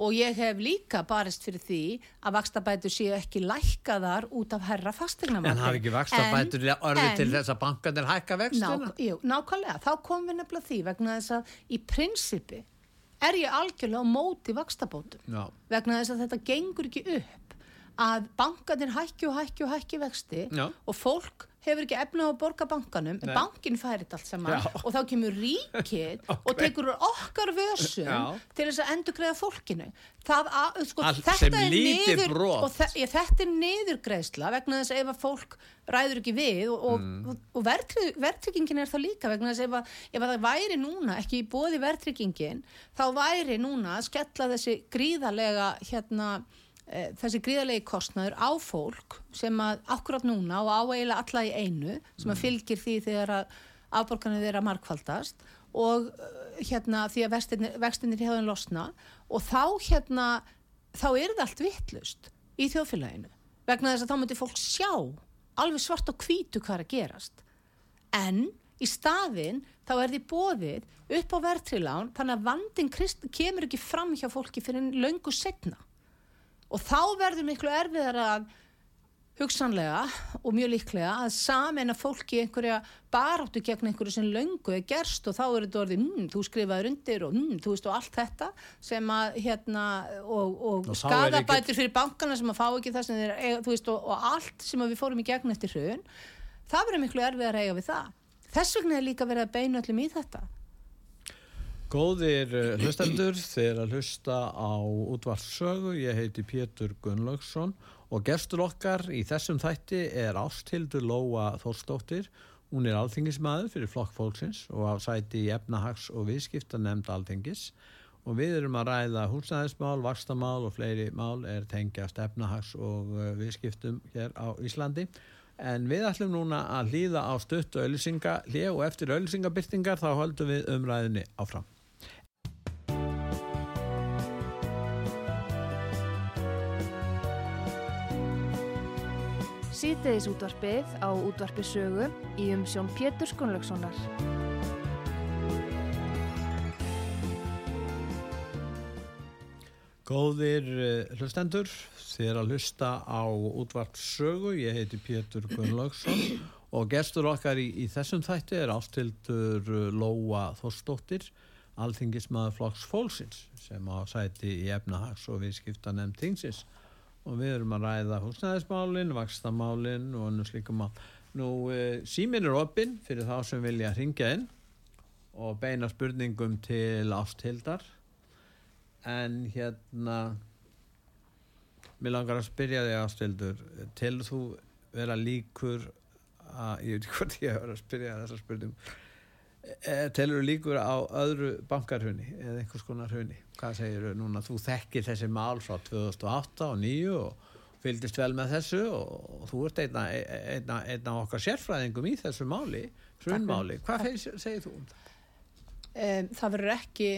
og ég hef líka barist fyrir því að vakstabætur séu ekki lækkaðar út af herra fastegnamati. En hafi ekki vakstabætur orðið til þess að bankanir hækka vextuna? Nák, jú, nákvæmlega, þá komum við nefnilega því vegna þess að í prinsipi er ég algjörlega á móti vakstabótum Já. vegna þess að þetta gengur ekki upp að bankanir hækki og hækki og hækki vexti Já. og fólk hefur ekki efna á að borga bankanum Nei. bankin færi þetta allt saman Já. og þá kemur ríkið og tekur okkar vössum Já. til þess að endur greiða fólkinu það að, sko, þetta er niður og þe ég, þetta er niðurgreiðsla vegna þess að ef að fólk ræður ekki við og, og, Mm. og verðtryggingin verðtryggingin er það líka vegna þess ef, að, ef að það væri núna ekki í bóði verðtryggingin þá væri núna að skella þessi gríðarlega hérna þessi gríðarlegi kostnaður á fólk sem að akkurat núna og á eiginlega alla í einu sem að fylgir því þegar að afborganir þeirra markfaldast og eh, hérna því að vextinir, hefðan losna og þá hérna þá er það allt vittlust í þjóðfélaginu. Vegna þess að þá myndi fólk sjá alveg svart og hvítu hvað er að gerast. En í staðin þá er því bóðið upp á verðtrilán þannig að vandin krist, kemur ekki fram hjá fólki fyrir löngu setna og þá verður miklu erfiðar að hugsanlega og mjög líklega að sameina fólki í einhverja baráttu gegn einhverju sem löngu er gerst og þá er þetta orðið, mm, þú skrifaður undir og mm, þú veist og allt þetta sem að hérna og, og, Og er skadabætur fyrir bankana sem að fá ekki það sem þeir þú veist og, og allt sem að við fórum í gegn eftir hrun það verður miklu erfiðar að eiga við það. Þess vegna er líka verið að beina öllum í þetta Góðir uh, hlustendur, þeir að hlusta á útvarssögu, ég heiti Pétur Gunnlaugsson og gestur okkar í þessum þætti er Ástildur Lóa Þórsdóttir. Hún er alþingismæður fyrir flokk fólksins og á sæti í efnahags- og viðskipta nefnd alþingis og við erum að ræða húsnæðismál, vakstamál og fleiri mál er tengjast efnahags- og uh, viðskiptum hér á Íslandi. En við ætlum núna að hlýða á stutt auðlýsinga hlið og eftir auðlýsingabyrtingar þá höldum við umræðinni áfram. Síðdeðis útvarpið á útvarpi sögu í umsjón Pétur Gunnlaugssonar. Góðir uh, hlustendur, þið er að hlusta á útvarpssögu, ég heiti Pétur Gunnlaugsson og gestur okkar í, í þessum þætti er ástildur Lóa Þorsdóttir, alþingismæður flokks fólksins sem á sæti í efnahags og viðskipta nefnd tingsins og við erum að ræða húsnæðismálin, vakstamálin og annars líka mál. Nú, uh, símin er opinn fyrir þá sem vilja hringja inn og beina spurningum til ástildar. En hérna mér langar að spyrja þig ástildur telur þú vera líkur að, ég veit ekki hvort ég hefur að spyrja þessa spurningum e, telur þú líkur á öðru bankarhunni eða einhvers konar hunni hvað segir þú núna, þú þekkir þessi mál frá 2008 og 2009 og fylgdist vel með þessu og, þú ert einna, einna, einna okkar sérfræðingum í þessu máli hrunmáli, hvað segir, segir þú um það? um, það verður ekki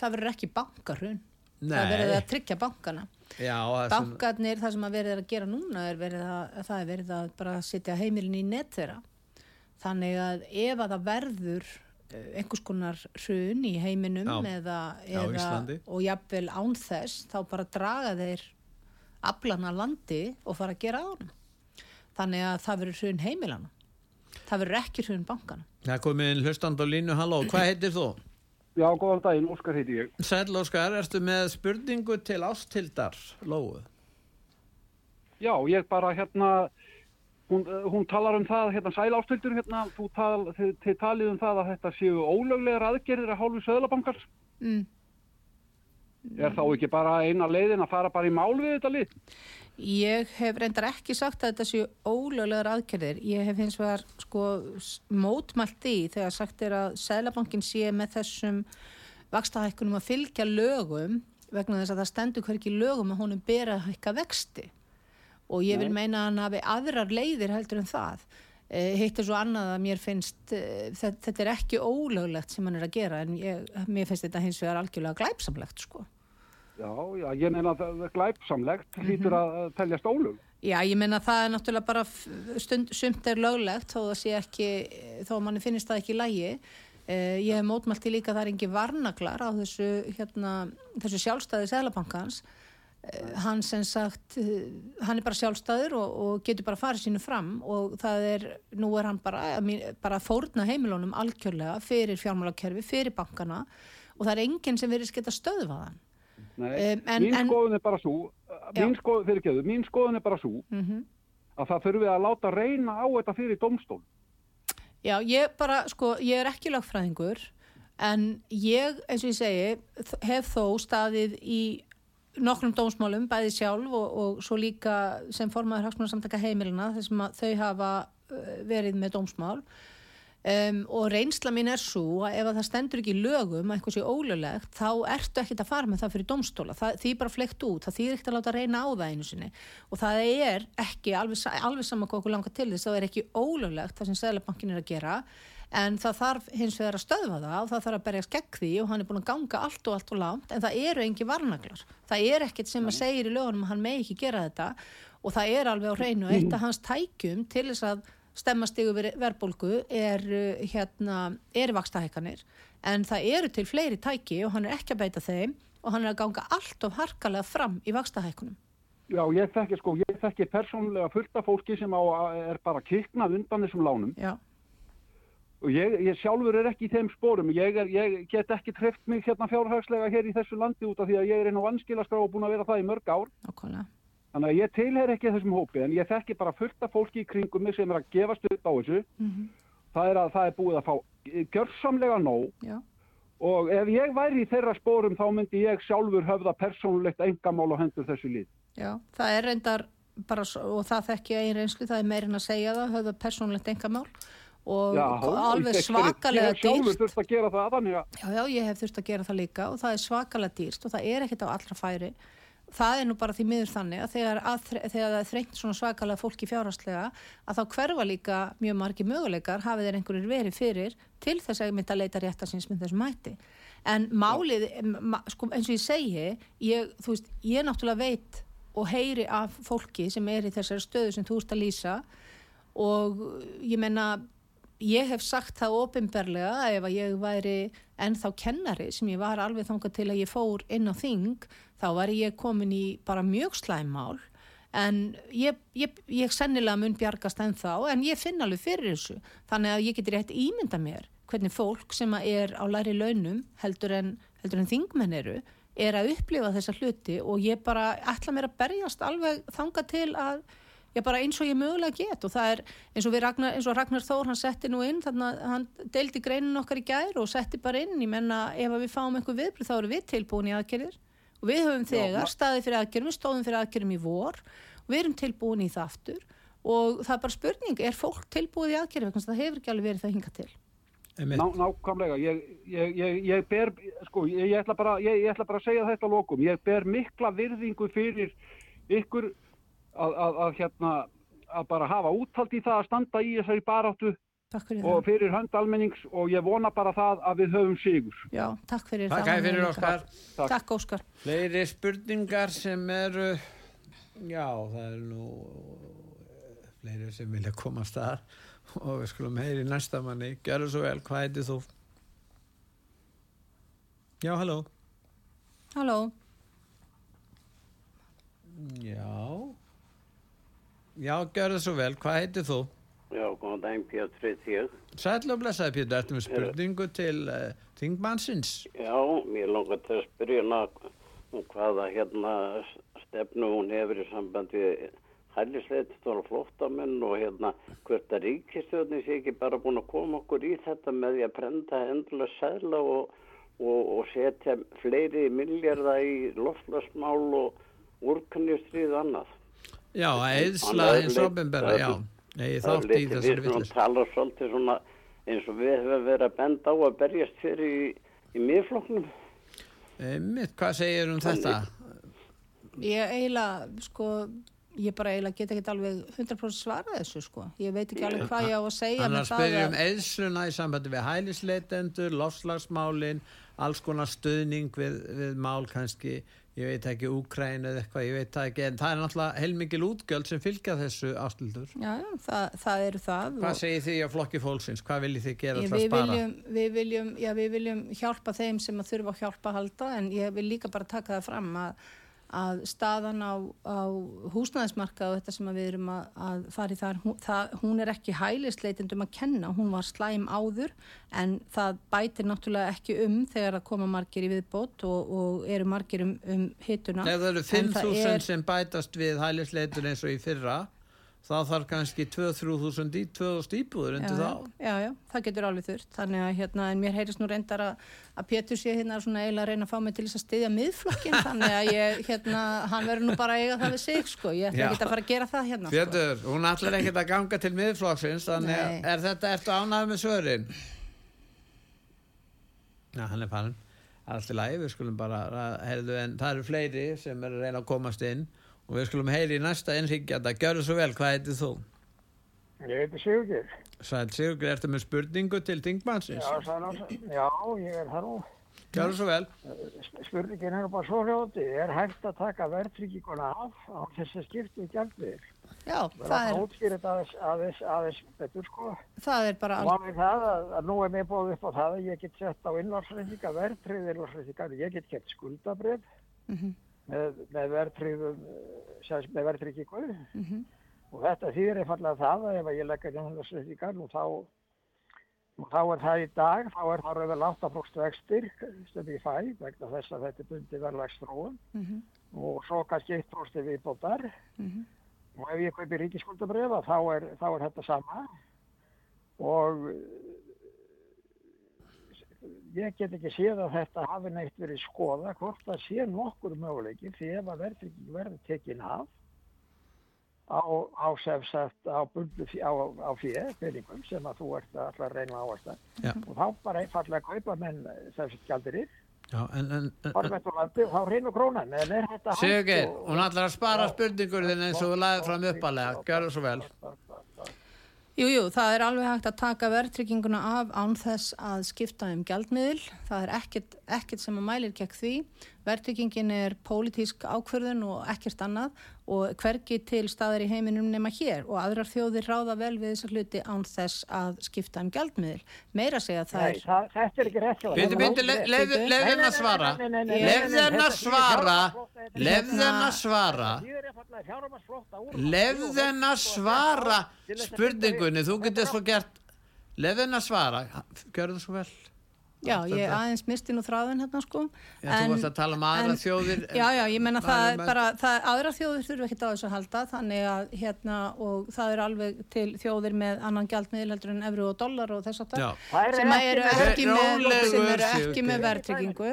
það verður ekki bankarhun það er verið að tryggja bankana. Já, það sem, bankarnir, það sem að verið er að gera núna er verið að, það er verið að bara setja heimilin í net þeirra. Þannig að ef að það verður einhvers konar hrun í heiminum Já. eða, eða Íslandi. og jafnvel án þess þá bara draga þeir aflana landi og fara að gera á honum þannig að það verður hrun heimilana það verður ekki hrun bankana það komið inn hlustand á línu, halló, hvað heitir þú? Já, góðan daginn, Óskar heiti ég. Sæll Óskar, ertu með spurningu til ástildar, Lóu? Já, ég bara hérna, hún, eh, hún talar um það, hérna, sæl ástildur, hérna, þú tal, þið, þið talið um það að þetta séu ólöglegar aðgerðir að hálfu söðlabankars. mm. Er þá ekki bara eina leiðin að fara bara í mál við þetta lið? Ég hef reyndar ekki sagt að þetta séu ólöglegar aðgerðir. Ég hef hins vegar sko mótmælt í þegar sagt er að Sælabankin sé með þessum vakstahækkunum að fylgja lögum vegna þess að það stendur hverki lögum að honum bera að hækka vexti. Og ég vil meina að hann hafi aðrar leiðir heldur en það. E, hitt er svo annað að mér finnst e, þetta, er ekki ólöglegt sem hann er að gera en ég, mér finnst þetta hins vegar algjörlega glæpsamlegt sko. Já, já, ég meina að það er glæpsamlegt, hlýtur að að teljast ólög. Já, ég meina það er náttúrulega bara stund, sumt er löglegt þó sé ekki, þó að manni finnist það ekki lægi. Eh, ég hef mótmælt í líka að það er engi varnaglar á þessu, hérna, þessu sjálfstæði Sælabankans. Eh, hann sem sagt, eh, hann er bara sjálfstæður og, og getur bara farið sínu fram og það er, nú er hann bara, að bara að fórna heimilónum algjörlega fyrir fjármálakerfi, fyrir bankana og það er enginn sem verið geta stöðvað hann. Nei, Um, en- mín en- skoðun er bara svo, mín geðu, mín skoðun er bara svo Mm að það þurfi að láta reyna á þetta fyrir domstól. Já, ég bara, sko, ég er ekki lögfræðingur en ég, eins og ég segi, hef þó staðið í nokkrum dómsmálum, bæði sjálf og, og svo líka sem formaður hagsmunarsamtaka heimilina þar sem að þau hafa uh, verið með dómsmál. Um, og reynsla mín er svo að ef að það stendur ekki lögum að eitthvað sé ólöglegt þá ertu ekkert að fara með það fyrir dómstóla. Það, því bara flekt út, það þýr ekkert að láta reyna á það einu sinni. Og það er ekki alveg, alveg saman hvað okkur langar til þess það er ekki ólöglegt það sem Sæðlabankin er að gera en það þarf hins vegar að stöðva það og það þarf að berjast gegn því og hann er búin að ganga allt og allt og langt en það eru engi varnaglar. Það er ekkert sem að segir í lögunum að hann megi ekki gera þetta og það er alveg á hreinu. Og eitt af hans tækjum til þess að stemmast yfir verðbólgu er uh, hérna, er vakstahækkanir en það eru til fleiri tæki og hann er ekki að beita þeim og hann er að ganga allt of harkalega fram í vakstahækkunum Já, ég þekki sko, ég þekki persónulega fullt af fólki sem á, er bara kiknað undan þessum lánum. Já, og ég, ég sjálfur er ekki í þeim spórum ég, er, ég get ekki treft mig hérna fjárhagslega hér í þessu landi út af því að ég er inn á vanskilaskrá og búin að vera það í mörg ár. Nákvæmlega. Þannig að ég tilher ekki þessum hópi en ég þekki bara fullt af fólki í kringum mig sem er að gefast upp á þessu. Mm það er að það er búið að fá gjörsamlega nóg. Já, og ef ég væri í þeirra spórum þá myndi ég sjálfur höfða persónulegt engamál á hendur þessu lið. Já, það er reyndar bara, og það þekki ég einn að og alveg ég- svakalega ég hef sjálfur þurft að gera það þannig að Já, já, ég hef þurft að gera það líka og það er svakalega dýrst og það er ekkert á allra færi. Það er nú bara því miður þannig að þegar, að, þegar það þrengt svona svakalega fólki fjárhastlega að þá hverfa líka mjög margi möguleikar hafið þeir einhverjir verið fyrir til þess að mynda að leita réttarsins með þessum mætti. En málið, sko, eins og ég segi, ég, þú veist, ég náttúrulega veit og heyri af fólki sem er í þessari stöðu sem þú ert að lýsa og ég menna ég hef sagt það ofinberlega að ef að ég væri ennþá kennari sem ég var alveg þangað til að ég fór inn á þing þá var ég komin í bara mjög slæmmál en ég, ég, ég sennilega mun bjargast ennþá en ég finn alveg fyrir þessu. Þannig að ég geti rétt ímynda mér hvernig fólk sem er á læri launum heldur en, heldur en þingmenn eru er að upplifa þessa hluti og ég bara ætla mér að berjast alveg þangað til að ég bara eins og ég mögulega get og það er eins og, Ragnar, eins og Ragnar Þór hann setti nú inn þannig að hann deildi greinin okkar í gær og setti bara inn, ég menna ef að við fáum einhver viðbrið þá erum við tilbúin í aðgerðir. Og við höfum þegar ma- staðið fyrir aðgerðum, við stóðum fyrir aðgerðum í vor og við erum tilbúin í það aftur. Og það er bara spurning, er fólk tilbúið í aðgerðum, það hefur ekki alveg verið það hinga til? Einmitt. Ná, nákvæmlega, ég, ég, ég, ég ber, sko, ég, ég, ætla bara, ég, ég ætla bara að segja þetta að lokum, ég ber mikla virðingu fyrir ykkur að, að, að hérna, að bara hafa úthald í það að standa í þessari baráttu Takk fyrir og það. fyrir hönd almennings og ég vona bara það að við höfum sigur. Já, takk fyrir Takk það. fyrir Mónika. Óskar. Takk. Takk Óskar. Fleiri spurningar sem eru, já það er nú eh, fleiri sem vilja koma að stað og við skulum heyri næsta manni. Gjörðu svo vel, hvað heitir þú? Já, halló. Halló. Já. Já, gjörðu svo vel, hvað heitir þú? Já, góðan daginn Pétur ég. Sætla og blessaði Pétur, ertu með spurningu til uh, Þingmannsins? Já, mér langar til að spyrja hana um hvaða hérna stefnu hún hefur í sambandi hælisleitistóra flóttamenn og hérna hvert að ríkistjóðni sé ekki bara búin að koma okkur í þetta með því að prenda endulega sæla og, og, og setja fleiri milljarða í loftlasmál og úrkannjustrið og annað. Já, eðsla ofinbera, það er- já. Nei, Það er þátt í litið við svona villist. tala svolítið svona eins og við höfum verið að benda á að berjast fyrir í, í miðflokknum. Mitt, hvað segir um þetta? Ég eiginlega, sko, ég bara eiginlega get ekki alveg 100% svarað þessu, sko. Ég veit ekki alveg hvað ég á að segja er með að um að... eðsluna í sambandi við hælisleitendur, lofslagsmálin, alls konar stuðning við, við mál kannski, ég veit ekki, Úkræn eða eitthvað, ég veit ekki, en það er náttúrulega heilmikil útgjöld sem fylgja þessu ástildur. Já, það, það eru það. Hvað og- segir þið á flokki fólksins? Hvað viljið þið gera til að spara? viljum, við, viljum, já, við viljum hjálpa þeim sem að þurfa að hjálpa að halda en ég vil líka bara taka það fram að, að staðan á, á húsnæðismarkað og þetta sem við erum að, að fara í þar, hún, það, hún er ekki hælisleitendum að kenna, hún var slæm áður en það bætir náttúrulega ekki um þegar að koma margir í viðbót og, og eru margir um, um hituna. Ef það eru En það 5.000 er- sem bætast við hælisleitur eins og í fyrra, þá þarf kannski 2-3.000 í 2.000 íbúður undir já, þá. já, já, það getur alveg þurft þannig að hérna, en mér heyrist nú reyndar að, að Pétur sé hérna svona eiginlega að reyna að fá mig til þess að styðja miðflokkin þannig að ég, hérna, hann verður nú bara að eiga það við sig, sko, ég ætla ekki að fara að gera það hérna, sko. Fjötur, hún ætlar ekkert að ganga til miðflokksins, þannig að Nei. er þetta, ertu ánægð með svörin? Já, hann er farin. Allt í lagi, við skulum bara, heyrðu, en það eru fleiri sem er að reyna að komast inn og við skulum heyri í næsta innryggjata. Gjörðu svo vel, hvað heitir þú? Ég heiti Sigurgeir. Sæl Sigur, ertu með spurningu til Þingmannsins? Já, já, ég er það nú. Gjörðu svo vel. Spurningin er bara svo hljóti. Er hægt að taka verðtrygginguna af á þess að skipta í gjaldmiðil? Já, Það er aðeins, aðeins, aðeins betur sko. það er bara alveg, málið það að, að nú er mér bóðið upp á það að ég get sett á innlársreitinga verðtryggðir innlársreitingar. Ég get kett skuldabrif Mhm. með, með verðtryggðum, eh, með verðtryggingu. Mhm. Og þetta þýðir einfallega það að ef ég leggja innlársreitingar nú þá Og þá er það í dag, þá er það rauðvel 8% vextir sem ég fæ vegna þess að þetta er bundið verðlagsþróun Mhm. og svo kannski 1% viðbótar Mhm. og ef ég kaupi ríkiskuldabrefa þá þá er þetta sama og ég get ekki séð að þetta hafi neitt verið skoða hvort það sé nokkur möguleiki því ef að verðtrygging verður tekin af á, á sem sagt á bundu á, á fjö, peningum sem að þú ert að alltaf reyna Já. og þá bara einfallega kaupa menn sem sagt gjaldirir, Já, en, en, en, horfum þetta landi og þá reynur krónan Sigur, hún ætlar að spara spurningur þinn eins og þú laðið fram uppalega. Gjörðu svo vel. Jú, jú, það er alveg hægt að taka verðtrygginguna af án þess að skipta um gjaldmiðil. Það er ekkert, ekkert sem að mælir gegn því. Verðtryggingin er pólitísk ákverðun og ekkert annað og hvergi til staðar í heiminum nema hér og aðrar þjóðir ráða vel við þessa hluti án þess að skipta um gjaldmiðil. Meira segja það Nei, er... það, þetta er ekki rétt hjá þér. Bíddu, bíddu, le- leyfðu leyfðu henni að svara. Nei, nei, nei, nei, nei, nei, henni að svara. Leyfðu henni að svara. Leyfðu henni að svara spurningunni. Þú getur svo gert. Leyfðu henni að svara. Gjörðu svo vel. Já, ég aðeins misti nú þráðin hérna sko. Já, þú varst að tala um aðra en- þjóðir. Já, já, ég menna það er bara, það, aðra þjóðir þurfa ekkert á þessu að halda, þannig að hérna, og það er alveg til þjóðir með annan gjaldmiðl heldur en evru og dólar og þess að. Það sem eru ekki með, eru ekki með verðtryggingu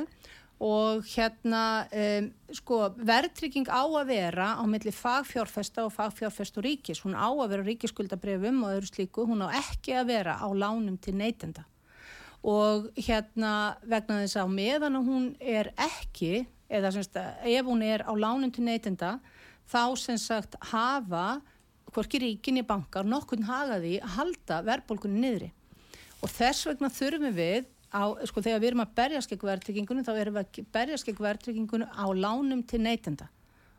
og hérna um, sko, verðtrygging á að vera á milli fagfjárfesta og fagfjárfest og ríkis, hún á að vera á ríkiskuldabrefum og öðru slíku, hún á ekki að vera á lánum til neytenda og hérna vegna þess að meðan hún er ekki eða semst að ef hún er á lánum til neytenda þá sem sagt hafa hvorki ríkinni bankar nokkurn hagaði að halda verðbólkunni niðri. Og þess vegna þurfum við á, sko þegar við erum að berjast gegn verðtryggingunum þá erum við að berjast gegn verðtryggingunum á lánum til neytenda.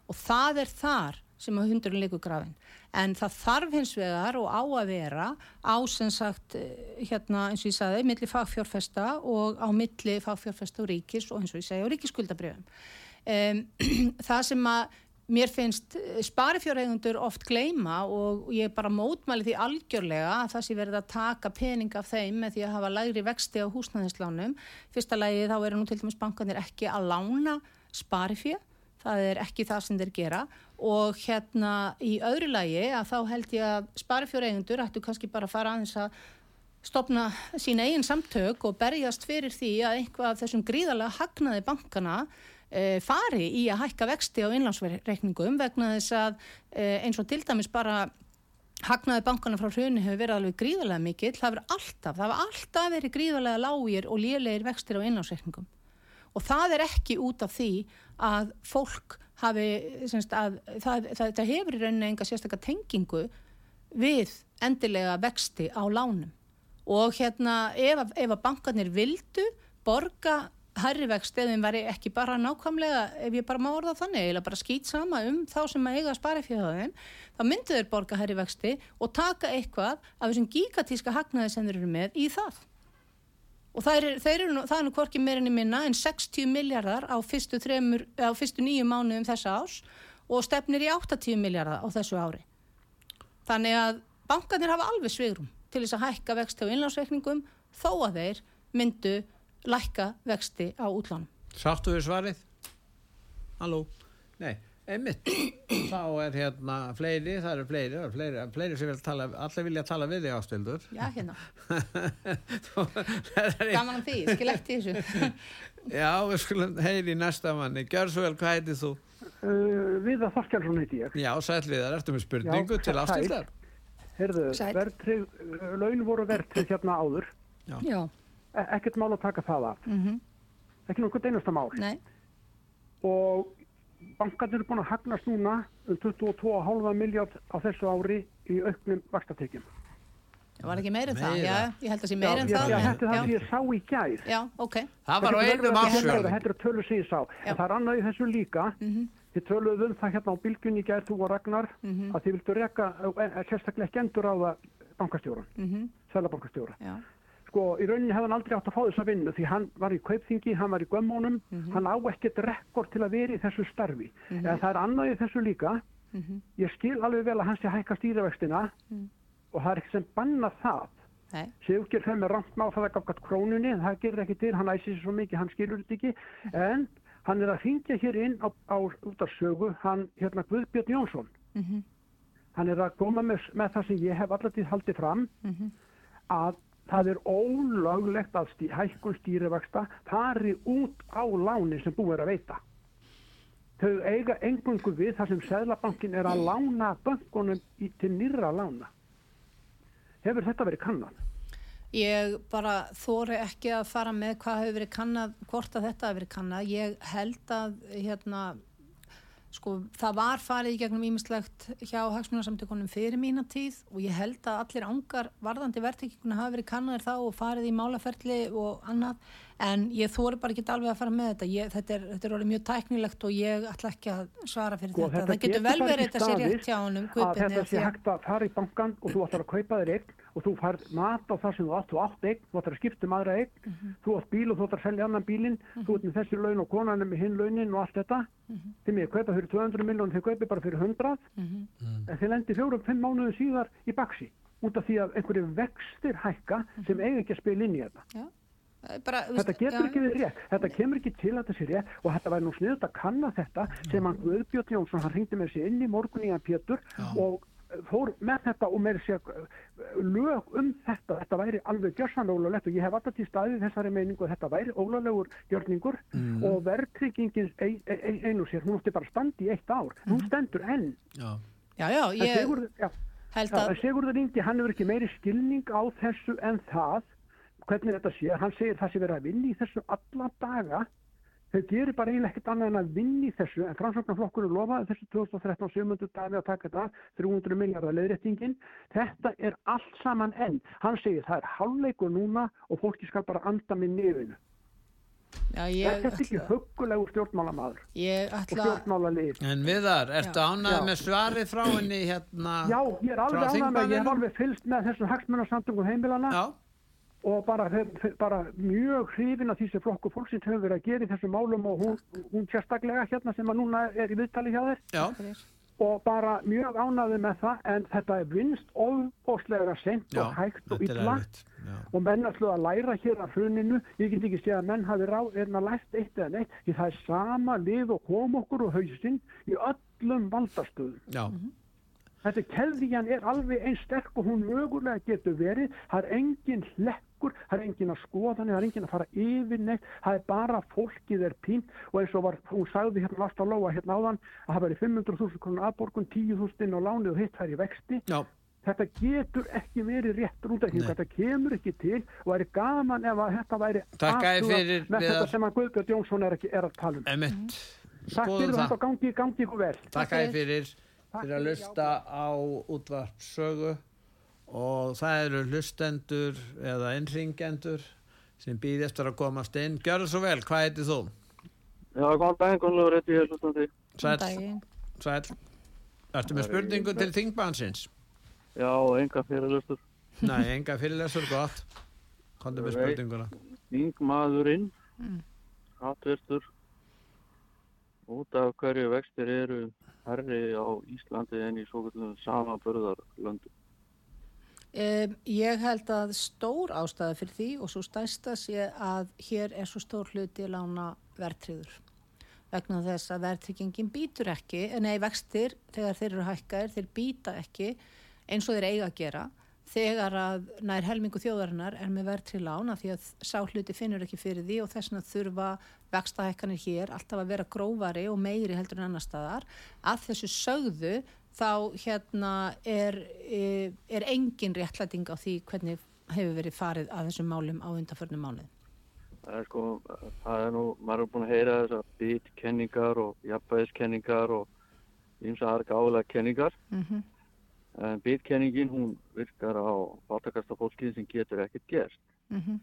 Og það er þar sem að hundurinn leikur grafin en það þarf hins vegar og á að vera á sem sagt eh, hérna eins og ég sagði, milli fagfjárfesta og á milli fagfjárfesta og ríkis og eins og ég segi á ríkisskuldabrjöfum um, það sem að mér finnst sparifjárhegundur oft gleima og ég bara mótmæli því algjörlega að það sé verið að taka pening af þeim með því að hafa lægri vexti á húsnæðislánum. Fyrsta lægi þá eru nú til dæmis bankanir ekki að lána sparifjör, það er ekki það sem þeir gera og hérna í öðru lægi að þá held ég að sparifjárhegundur ættu kannski bara að fara aðeins að stopna sín eigin samtök og berjast fyrir því að einhvað af þessum gríðarlega hagnaði bankana e, fari í að hækka vexti á innlánsreikningum vegna þess að e, eins og til dæmis bara hagnaði bankana frá hrjunni hefur verið alveg gríðarlega mikill, það verið alltaf, það var alltaf verið gríðarlega lágir og lélegir vextir á innlánsreikningum. Og það er ekki út af því að fólk hafi, semst að það, það, það hefur í rauninni enga sérstaklega tengingu við endilega vexti á lánum. Og hérna ef, ef að bankarnir vildu borga herri vexti ef þeim væri ekki bara nákvæmlega ef ég bara má orða þannig eða bara skýt sama um þá sem að eiga að spara fyrir þeim þá myndu þeir borga herri vexti og taka eitthvað af þessum gigatíska hagnaði sem þeir eru með í það og það er, er, það er nú hvorki meirinni minna en 60 miljardar á fyrstu, þremur, á fyrstu nýju mánuðum þessa ás og stefnir í 80 miljardar á þessu ári þannig að bankanir hafa alveg svigrum til þess að hækka vexti á innlánsreikningum þó að þeir myndu lækka vexti á útlánum. Sáttu við svarið? Halló? Nei, einmitt. Þá er hérna fleiri, það eru fleiri, það eru fleiri, fleiri sem vilja tala, allir vilja tala við þig ástildur. Já, hérna. Gaman að því, skil eftir þessu. Já, við skulum heyri næsta manni. Gjör svo vel, hvað heitið þú? Uh, Viðar Þorkjálsson heiti ég. Já, sæl Viðar, ertu með spurningu Já, til ástöldar? Herðu, laun voru verðtrið hérna áður. Já. Já. E ekkert mál að taka það af. Mm -hmm. Ekki náttúrulega einasta mál. Nei. Og bankarnir eru búin að hagnast núna um 22,5 miljard á þessu ári í auknum vakstatekjum. Það var ekki meira en það, já, ég held að það sé meira en það. Já, þetta er það sem ég sá í gæð. Já, ok. Það var á einum ásjörðum. Þetta er tölur sem ég sá. Það er annað í þessu líka. Þið töluðu um það hérna á bylgunni í gæð, þú og Ragnar, -hmm. að þið vildu reyka, sérstaklega ekki endur á það bankastjóran, -hmm. sælabankastjóra. Sko í rauninni hefði hann aldrei átt að fá þess að vinna því hann var í kaupþingi, hann var í gömmónum mm -hmm. hann á ekkert rekord til að vera í þessu starfi mm -hmm. en það er annað í þessu líka mm -hmm. ég skil alveg vel að hann sé hækka stýravextina mhm. og það er ekki sem banna það Sigurger þeim er ramt má það ekki afgætt krónunni það gerir ekki til, hann æsir svo mikið hann skilur þetta ekki, en hann er að hingja hér inn á, á út af sögu hann, hérna Guðbjörn Jónsson mhm. hann er að koma með, með það sem ég hef allar haldið fram mhm. að það er ólöglegt að stí, hækkun stýrivexta fari út á láni sem búið er að veita. Þau eiga engungu við þar sem Sæðlabankin er að lána bankunum í, til nýra lána. Hefur þetta verið kannan? Ég bara þóri ekki að fara með hvað hefur verið kannad, hvort að þetta hefur verið kannad. Ég held að hérna Sko það var farið í gegnum ímislegt hjá hagsmunarsamtökunum fyrir mína tíð og ég held að allir ángar varðandi verðtrygginguna hafi verið kannar þá og farið í málaferli og annað en ég þóri bara ekki alveg að fara með þetta. Ég, þetta, er, þetta er orðið mjög tæknilegt og ég ætla ekki að svara fyrir sko, þetta. þetta. Það getur vel verið þetta sér rétt hjá honum. Að þetta sé hægt að fara í bankan og þú ætlar að kaupa þér eign og þú fær mat á það sem þú átt, þú átt eign, þú ætlar að skipta um aðra eign, mm -hmm. þú átt bíl og þú ætlar að selja annan bílinn, mm -hmm. þú ert með þessi laun og konan er með hinn launin og allt þetta. Mm -hmm. Þið með kaupa fyrir 200 miljónum, þið kaupi bara fyrir 100, mhm. en þið lendir fjórum-fimm mánuðu síðar í baksi út af því að einhverju vextir hækka mhm. sem eiga ekki að spila inn í þetta. Já. Bara, þetta getur já. ekki við rétt, þetta kemur ekki til að þetta sé rétt og þetta væri nú sniðut að kanna þetta sem hann Guðbjörn Jónsson, hann ringdi með sér inn í morgun í hann Pétur og fór með þetta og með sér uh, lög um þetta, þetta væri alveg gjörsan ólulegt og ég hef alltaf til staðið þessari meiningu að þetta væri ólulegur gjörningur mm. og verðtryggingin ein, ein, einu sér, hún átti bara standi í eitt ár, mm. hún stendur enn. Já, já, já ég segur, já, held að Sigurður Indi, hann hefur ekki meiri skilning á þessu en það hvernig þetta sé, hann segir það sé verið að vinni í þessu alla daga Þau gerir bara eiginlega ekkert annað en að vinni þessu en framsóknarflokkurinn lofaði þessu 2013 700 dagi að taka þetta 300 miljardar leiðréttingin. Þetta er allt saman enn. Hann segir það er hálfleikur núna og fólki skal bara anda með nefinu. Já, ég Þetta er ekki ætla, huggulegur stjórnmálamaður ég og ætla, stjórnmálalið. En Viðar, ertu Já. með svarið frá henni hérna? Já, ég er alveg ánægð með, ég hef þingmanninum? alveg fylst með þessum hagsmunarsamtungum heimilana Já, og bara, bara mjög hrifin af því sem flokku fólksins hefur verið að gera í þessum málum og hún, hún sérstaklega hérna sem að núna er í viðtali hjá þér. Já, og bara mjög ánæði með það en þetta er vinst ofbóslega sent já, og hægt og illa. og menn ætlu að læra hér af hruninu. Ég get ekki séð að menn hafi ráð er að lært eitt eða neitt því það er sama lið og kom okkur og hausinn í öllum valdastöðum. Já, Þetta keðjan er alveg eins sterk og hún mögulega getur verið. Það er engin hlekkur, það er engin að skoðanir, það er engin að fara yfir neitt. Það er bara fólkið er pínt og eins og var, hún sagði hérna last á lóa hérna áðan að það væri 500.000 krónur aðborgun, 10.000 inn á lánið og hitt fær í vexti. já, Þetta getur ekki verið rétt rúndækning, Nei. þetta kemur ekki til og er gaman ef að þetta væri fyrir, með þetta sem að Guðbjörn Jónsson er, ekki, er að tala um. emitt. Takk Skoðum fyrir það. þetta og gangi, gangi ykkur vel. Takk fyrir, Takk fyrir að lusta á útvarpsögu og það eru hlustendur eða innringendur sem býð eftir að komast inn. Gjörðu svo vel, hvað heitir þú? Já, góðan daginn, rétti ég hlustandi. Sæl, daginn. sæl. Ertu með spurningu til þingbansins? Já, enga fyrirlustur. Nei, enga fyrirlesur, gott. Kondu með spurninguna. Þingmaðurinn, hatvirtur, út af hverju vextir eru herri á Íslandi en í svo kallum samanbörðarlöndum. Um, ég held að stór ástæða fyrir því og svo stærsta sé að hér er svo stór hluti lána verðtriður. Vegna þess að verðtryggingin býtur ekki, nei vextir þegar þeir eru hækkaðir, þeir býta ekki eins og þeir eiga að gera þegar að nær helmingu þjóðarinnar er með verðtrið lána því að sá hluti finnur ekki fyrir því og þess vegna þurfa vextahækkanir hér alltaf að vera grófari og meiri heldur en annar staðar. Að þessu sögðu þá hérna er, e, er engin réttlæting á því hvernig hefur verið farið að þessum málum á undanförnum mánuð. Það er sko, það er nú, maður er búin að heyra þessar bitkenningar og jafnvægiskenningar og ýmsa aðra gáðulega kenningar. Mm En bitkenningin, hún virkar á fátakasta fólkið sem getur ekkert gerst. -hmm.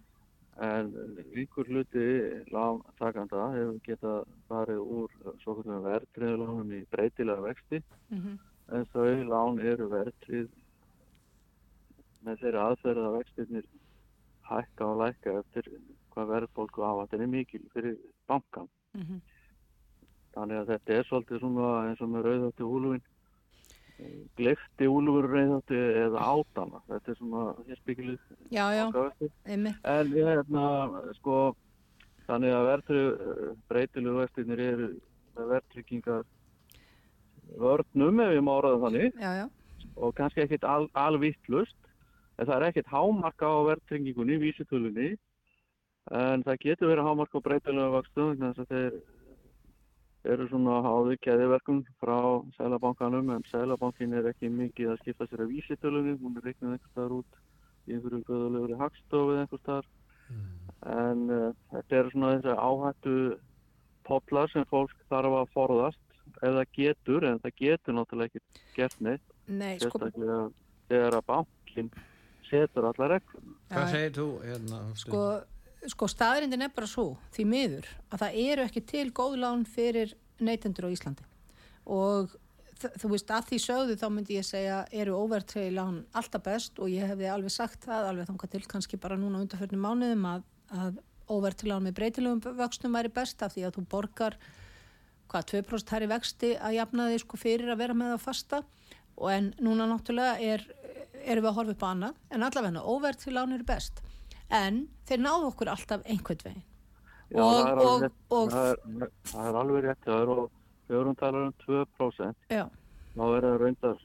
En ykkur hluti lántakanda hefur getað farið úr svo kvöldum verðtriðlánum í breytilega vexti Mhm. En þau lán eru verðtrið með þeirri aðferð að vextirnir hækka og lækka eftir hvað verðbólku áhættin er mikil fyrir bankan. Mhm. Þannig að þetta er svolítið svona eins og með rauðhætti húlufin glifti húlufur rauðhætti eða átana. Þetta er svona hér spikilið Já, já. En ég hérna, sko, þannig að verðtrygg, breytilegu vestinir eru verðtryggingar vörnum ef ég má orða þannig. Já, já. og kannski ekkit al, alvittlust en það er ekkit hámarka á verðtryggingunni, vísitölunni en það getur verið hámarka á breytilegu vakstum þess að þeir eru svona háðu keðiverkum frá Sælabankanum en Sælabankin er ekki mikið að skipta sér að vísitölunni, hún er reiknað einhvers staðar út í einhverju göðulegri hagstofu eða einhvers staðar. En uh, þetta er svona þessi áhættu potlar sem fólk þarf að forðast ef það getur, en það getur náttúrulega ekki gert neitt, Nei, sko, þegar að bankin setur allar reglum. Hvað segir þú? Hérna, sko, sko staðrindin er bara svo, því miður, að það eru ekki til góð lán fyrir neytendur á Íslandi og þú veist að því sögðu þá myndi ég segja eru óvertregi lán alltaf best og ég hefði alveg sagt það alveg þangað til kannski bara núna undanförnum mánuðum að, að óvertregi lán með breytilegum vöxtum væri best af því að þú borgar hvað 2% hærri vexti að jafna þig sko fyrir að vera með að fasta. Og en núna náttúrulega er, erum við að horfa upp á annað. En allavega óvertregi lán eru best. En þeir náðu okkur alltaf einhvern veginn. Já, Og- það er og- rétt, og- það er, það er alveg rétt. Þegar hún talar um 2% já, þá er það raundar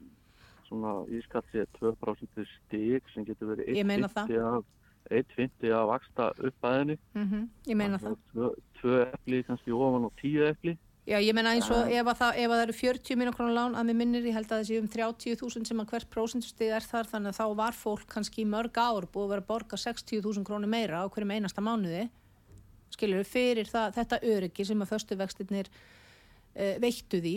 svona ískall sér 2% stík sem getur verið Ég meina það. 1,50 af 1,50 að vaksta upp aðinni mm ég meina það. tvö, tvö epli kannski ofan og tíu epli Já, ég meina eins og ef að það, ef að það eru 40 minnum krónu lán að mér minnir, ég held að sé um 30.000 sem að hvert prósentustig er þar þannig að þá var fólk kannski mörg ár búið að vera að borga 60.000 krónu meira á hverjum einasta mánuði. Skilur fyrir það, þetta öryggi sem að föstu vextirnir uh, veittu því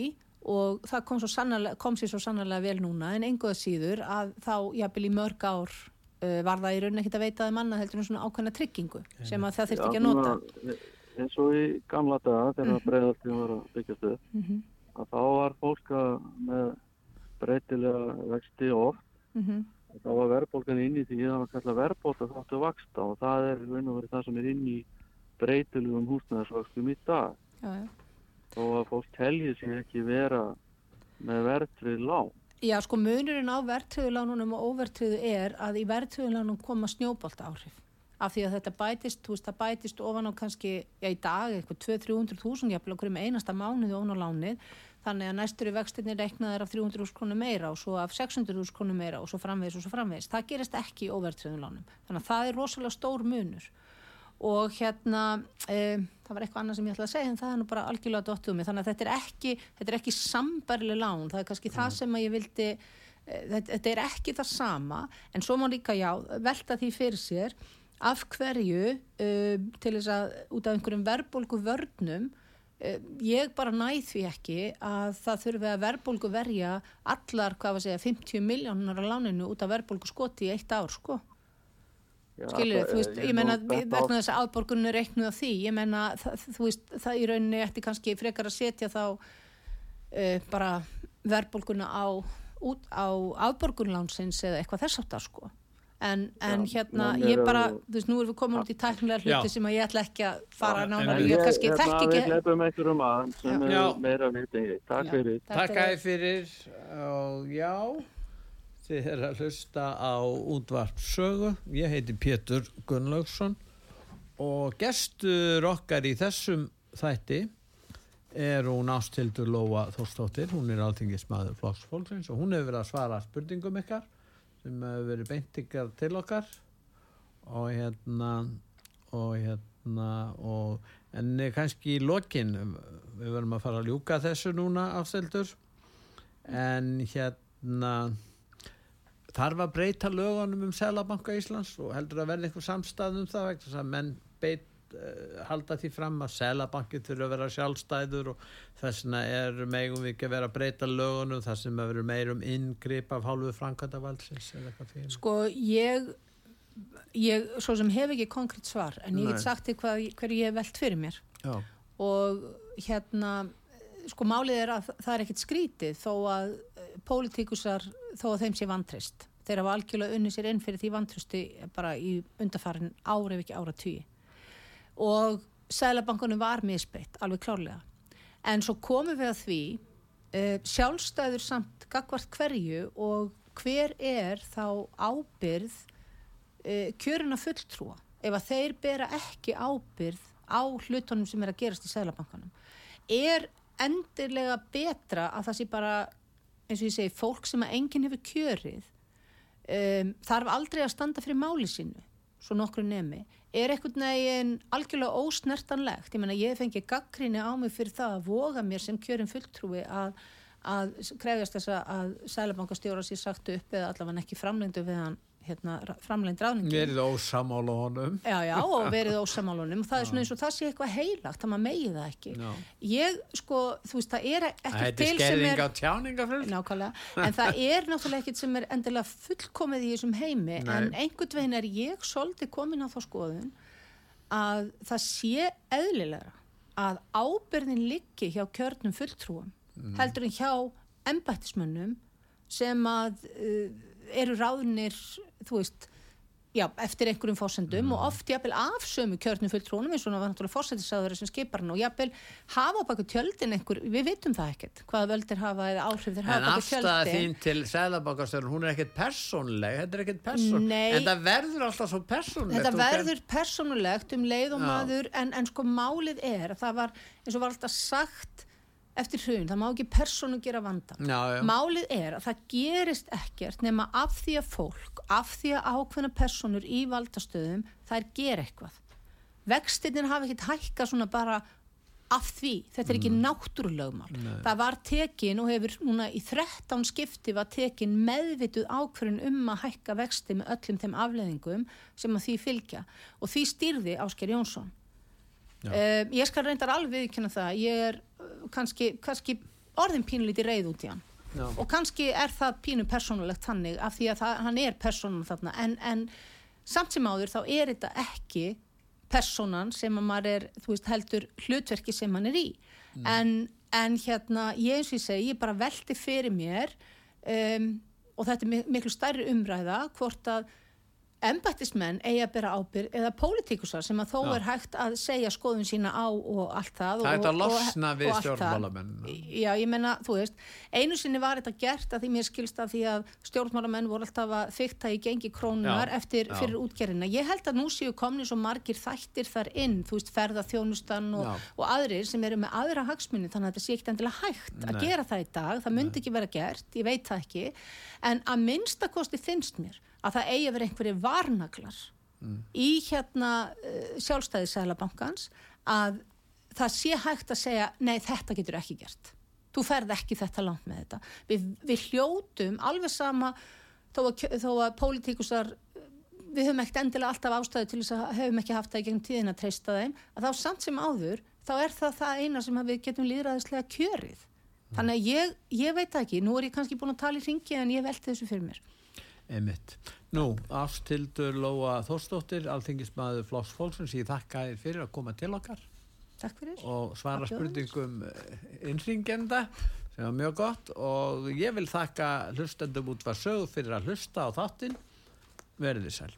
og það kom, sannarlega, kom sér svo sannarlega vel núna en enguða síður að þá jafnvel í mörg ár uh, var það í rauninni ekkert að veita þeim annað heldur en svona ákveðna tryggingu sem að það þurfti ekki að nota eins og í gamla daga þegar mm. breiðaltíðum var að byggjast upp mm -hmm. að þá var fólk með breytilega vexti oft Mm -hmm. þá var verðbólgan inn í því að það var kallað verðbóta þáttu vaksta og það er raun og verið það sem er inn í breytilegum húsnæðarsvöxtum í dag já, já. og að fólk telji sig ekki vera með verðtrið lág Já, sko munurinn á verðtriðulánunum og óverðtriðu er að í verðtriðulánunum koma snjóbolt áhrif af því að þetta bætist, þú veist, það bætist ofan á kannski, já í dag, eitthvað 200-300 þúsund jafnvel okkur með einasta mánuði ofan á lánið, þannig að næstur í vextinni reiknaðir af 300 krónur meira og svo af 600 krónur meira og svo framvegis og svo framvegis, það gerist ekki í óverðtriðulánum, þannig að það er rosalega stór munur. Og hérna e, það var eitthvað annað sem ég ætlaði að segja en það er nú bara algjörlega dottuð um mig þannig að þetta er ekki, þetta er ekki sambarileg lán, það er kannski það sem að ég vildi e, þetta, þetta er ekki það sama. En svo má líka já velta því fyrir sér af hverju uh, til þess að út af einhverjum verðbólgu vörnum uh, ég bara næð því ekki að það þurfi að verðbólgu verja allar, hvað var að segja, 50 miljónar á láninu út af verðbólgu skoti í eitt ár sko. Já, Skilur, það- þú veist, ég ég menna vegna þess að aðborgunum er reiknuð af því, ég menna þú veist, það í rauninni ætti kannski frekar að setja þá uh, bara verðbólguna á, út, á aðborgunlánsins eða eitthvað þess áttar sko en, en Já, hérna, ég bara þú veist, nú erum við komin út í tæknilega hluti Já. sem að ég ætla ekki að fara í, ég kannski hérna, þekki Við ekki hleypum einhverjum að sem Já. er meira viti Takk Já. fyrir. Takk Takk fyrir. og já þið er að hlusta á útvart sögu. Ég heiti Pétur Gunnlaugsson. Og gestur okkar í þessum þætti er hún Ástildur Lóa Þórstóttir hún er alþingismæður flokksfólksins og hún hefur verið að svara spurningum ykkar sem hefur verið beint ykkar til okkar. Og hérna og hérna og en kannski í lokin. Við verðum að fara að ljúka þessu núna Ástildur en hérna þarf að breyta lögunum um Sælabanka Íslands og heldur að verða einhver samstæð um það vegna þess að menn beit, halda því fram að Sælabanki þurfa að vera sjálfstæður og þess vegna er megum við ekki að vera að breyta lögunum þar sem að vera meir um inngrip af hálfu Frankvæntavaldsins eða eitthvað því. Sko, ég ég, svo sem hef ekki konkrétt svar en ég Nei. get sagt hvað, hverju ég hef velt fyrir mér. Já, og hérna sko málið er að það er ekkit skrítið þó að eh, pólitíkusar þó að þeim sé vantrist þeir hafa algjörlega unni sér inn fyrir því vantrusti bara í undarfarin ári ef ekki ára tugi og Sælabankunum var misbreytt alveg klárlega. En svo komum við að því uh, sjálfstæður samt gagvart hverju og hver er þá ábyrð uh, kjöruna fulltrúa ef að þeir bera ekki ábyrð á hlutunum sem er að gerast í Sælabankanum er endilega betra að það sé bara eins og ég segi, fólk sem að enginn hefur kjörið um, þarf aldrei að standa fyrir máli sínu svo nokkru nemi, er einhvern veginn algjörlega ósnertanlegt. Ég ég fengi gaggrinni á mig fyrir það að voga mér sem kjörin fulltrúi að, að krefjast þess að sælabankastjóra sér sagt upp eða allavega ekki framlendu við hann hérna, framlend ráningi verið ósamála honum. Já, já, og verið ósamálunum og það er svona eins og það sé eitthvað heilagt það maður megi það ekki. Já. ég, sko, þú veist, það er ekkert er til sem er nákvæmlega, en það er náttúrulega ekkert sem er endilega fullkomið í þessum heimi. Nei. en einhvern veginn er ég svolítið komin á þá skoðun að það sé eðlilega að ábyrðin liggi hjá kjörnum fulltrúum heldur en hjá embættismönnum sem að uh, eru ráðnir, þú veist já, eftir einhverjum fósendum og oft jafnvel af sömu kjörnum fulltrúnum eins og það var náttúrulega fósendisáður sem skipar hann og jafnvel hafa á baku tjöldin einhver, við vitum það ekkert hvaða völdir hafa eða áhrif þeir En hafa á baku afstæða tjöldin þín til Sæðabakastörun, hún er ekkert persónleg, þetta er ekkert persón, en það verður alltaf svo persónlegt. Þetta verður persónulegt um leið og Já. maður en, en sko málið er að það var eins og var alltaf sagt eftir hrun, það má ekki persónu gera vandan Já, já. málið er að það gerist ekkert nema af því að fólk af því að ákveðna persónur í valdastöðum þær ger eitthvað. Vextinir hafa ekkert hækka svona bara af því, þetta er ekki Mm. náttúrulögmál. Það var tekin og hefur núna í 13 skipti var tekin meðvituð ákvörun um að hækka vexti með öllum þeim afleðingum sem að því fylgja. Og því stýrði Ásker Jónsson. Um, ég skal reyndar alveg viðkynna það, ég er kannski, kannski orðin pínlítið reið út í hann. Já. og kannski er það pínu persónulegt þannig af því að það, hann er persónan þarna. En, en samt sem áður þá er þetta ekki persónan sem að maður er, þú veist, heldur hlutverki sem hann er í. En, en hérna, ég eins og ég segi, ég bara velti fyrir mér um, og þetta er mi- miklu stærri umræða hvort að embættismenn eigi að bera ábyrg eða pólitíkusar sem að þó Já. er hægt að segja skoðun sína á og allt það Það er að losna og við stjórnmálamenn. Já, ég menna, þú veist, einu sinni var þetta gert að því mér skilst að því að stjórnmálamenn voru alltaf að fykta í gengi krónunar Já, eftir já. fyrir útgerina. Ég held að nú séu komni svo margir þættir þar inn, þú veist, ferða þjónustan og, og aðrir sem eru með aðra hagsmunni, þannig að þetta sé ekkert endilega hægt að Nei. gera það í dag, það myndi ekki vera gert, að það eigi að vera einhverju varnaglar í hérna uh, sjálfstæði Sælabankans að það sé hægt að segja nei þetta getur ekki gert. Þú ferð ekki þetta langt með þetta. Við, við hljótum alveg sama þó að, þó að pólitíkusar við höfum ekkert endilega alltaf ástæðu til þess að höfum ekki haft það í gegnum tíðin að treysta þeim að þá samt sem áður þá er það það eina sem við getum líðræðislega kjörið. Þannig að ég, ég veit ekki. Nú er ég kannski búin að tala í ringi en ég velti þessu fyrir mér Einmitt. Nú, Ástildur Lóa Þórsdóttir, alþingismæður Flokks Fólksins, ég þakka þér fyrir að koma til okkar. Takk fyrir. Og svara spurningum innringenda sem var mjög gott. Og ég vil þakka hlustendum út var sög fyrir að hlusta á þáttinn. Verðið sæl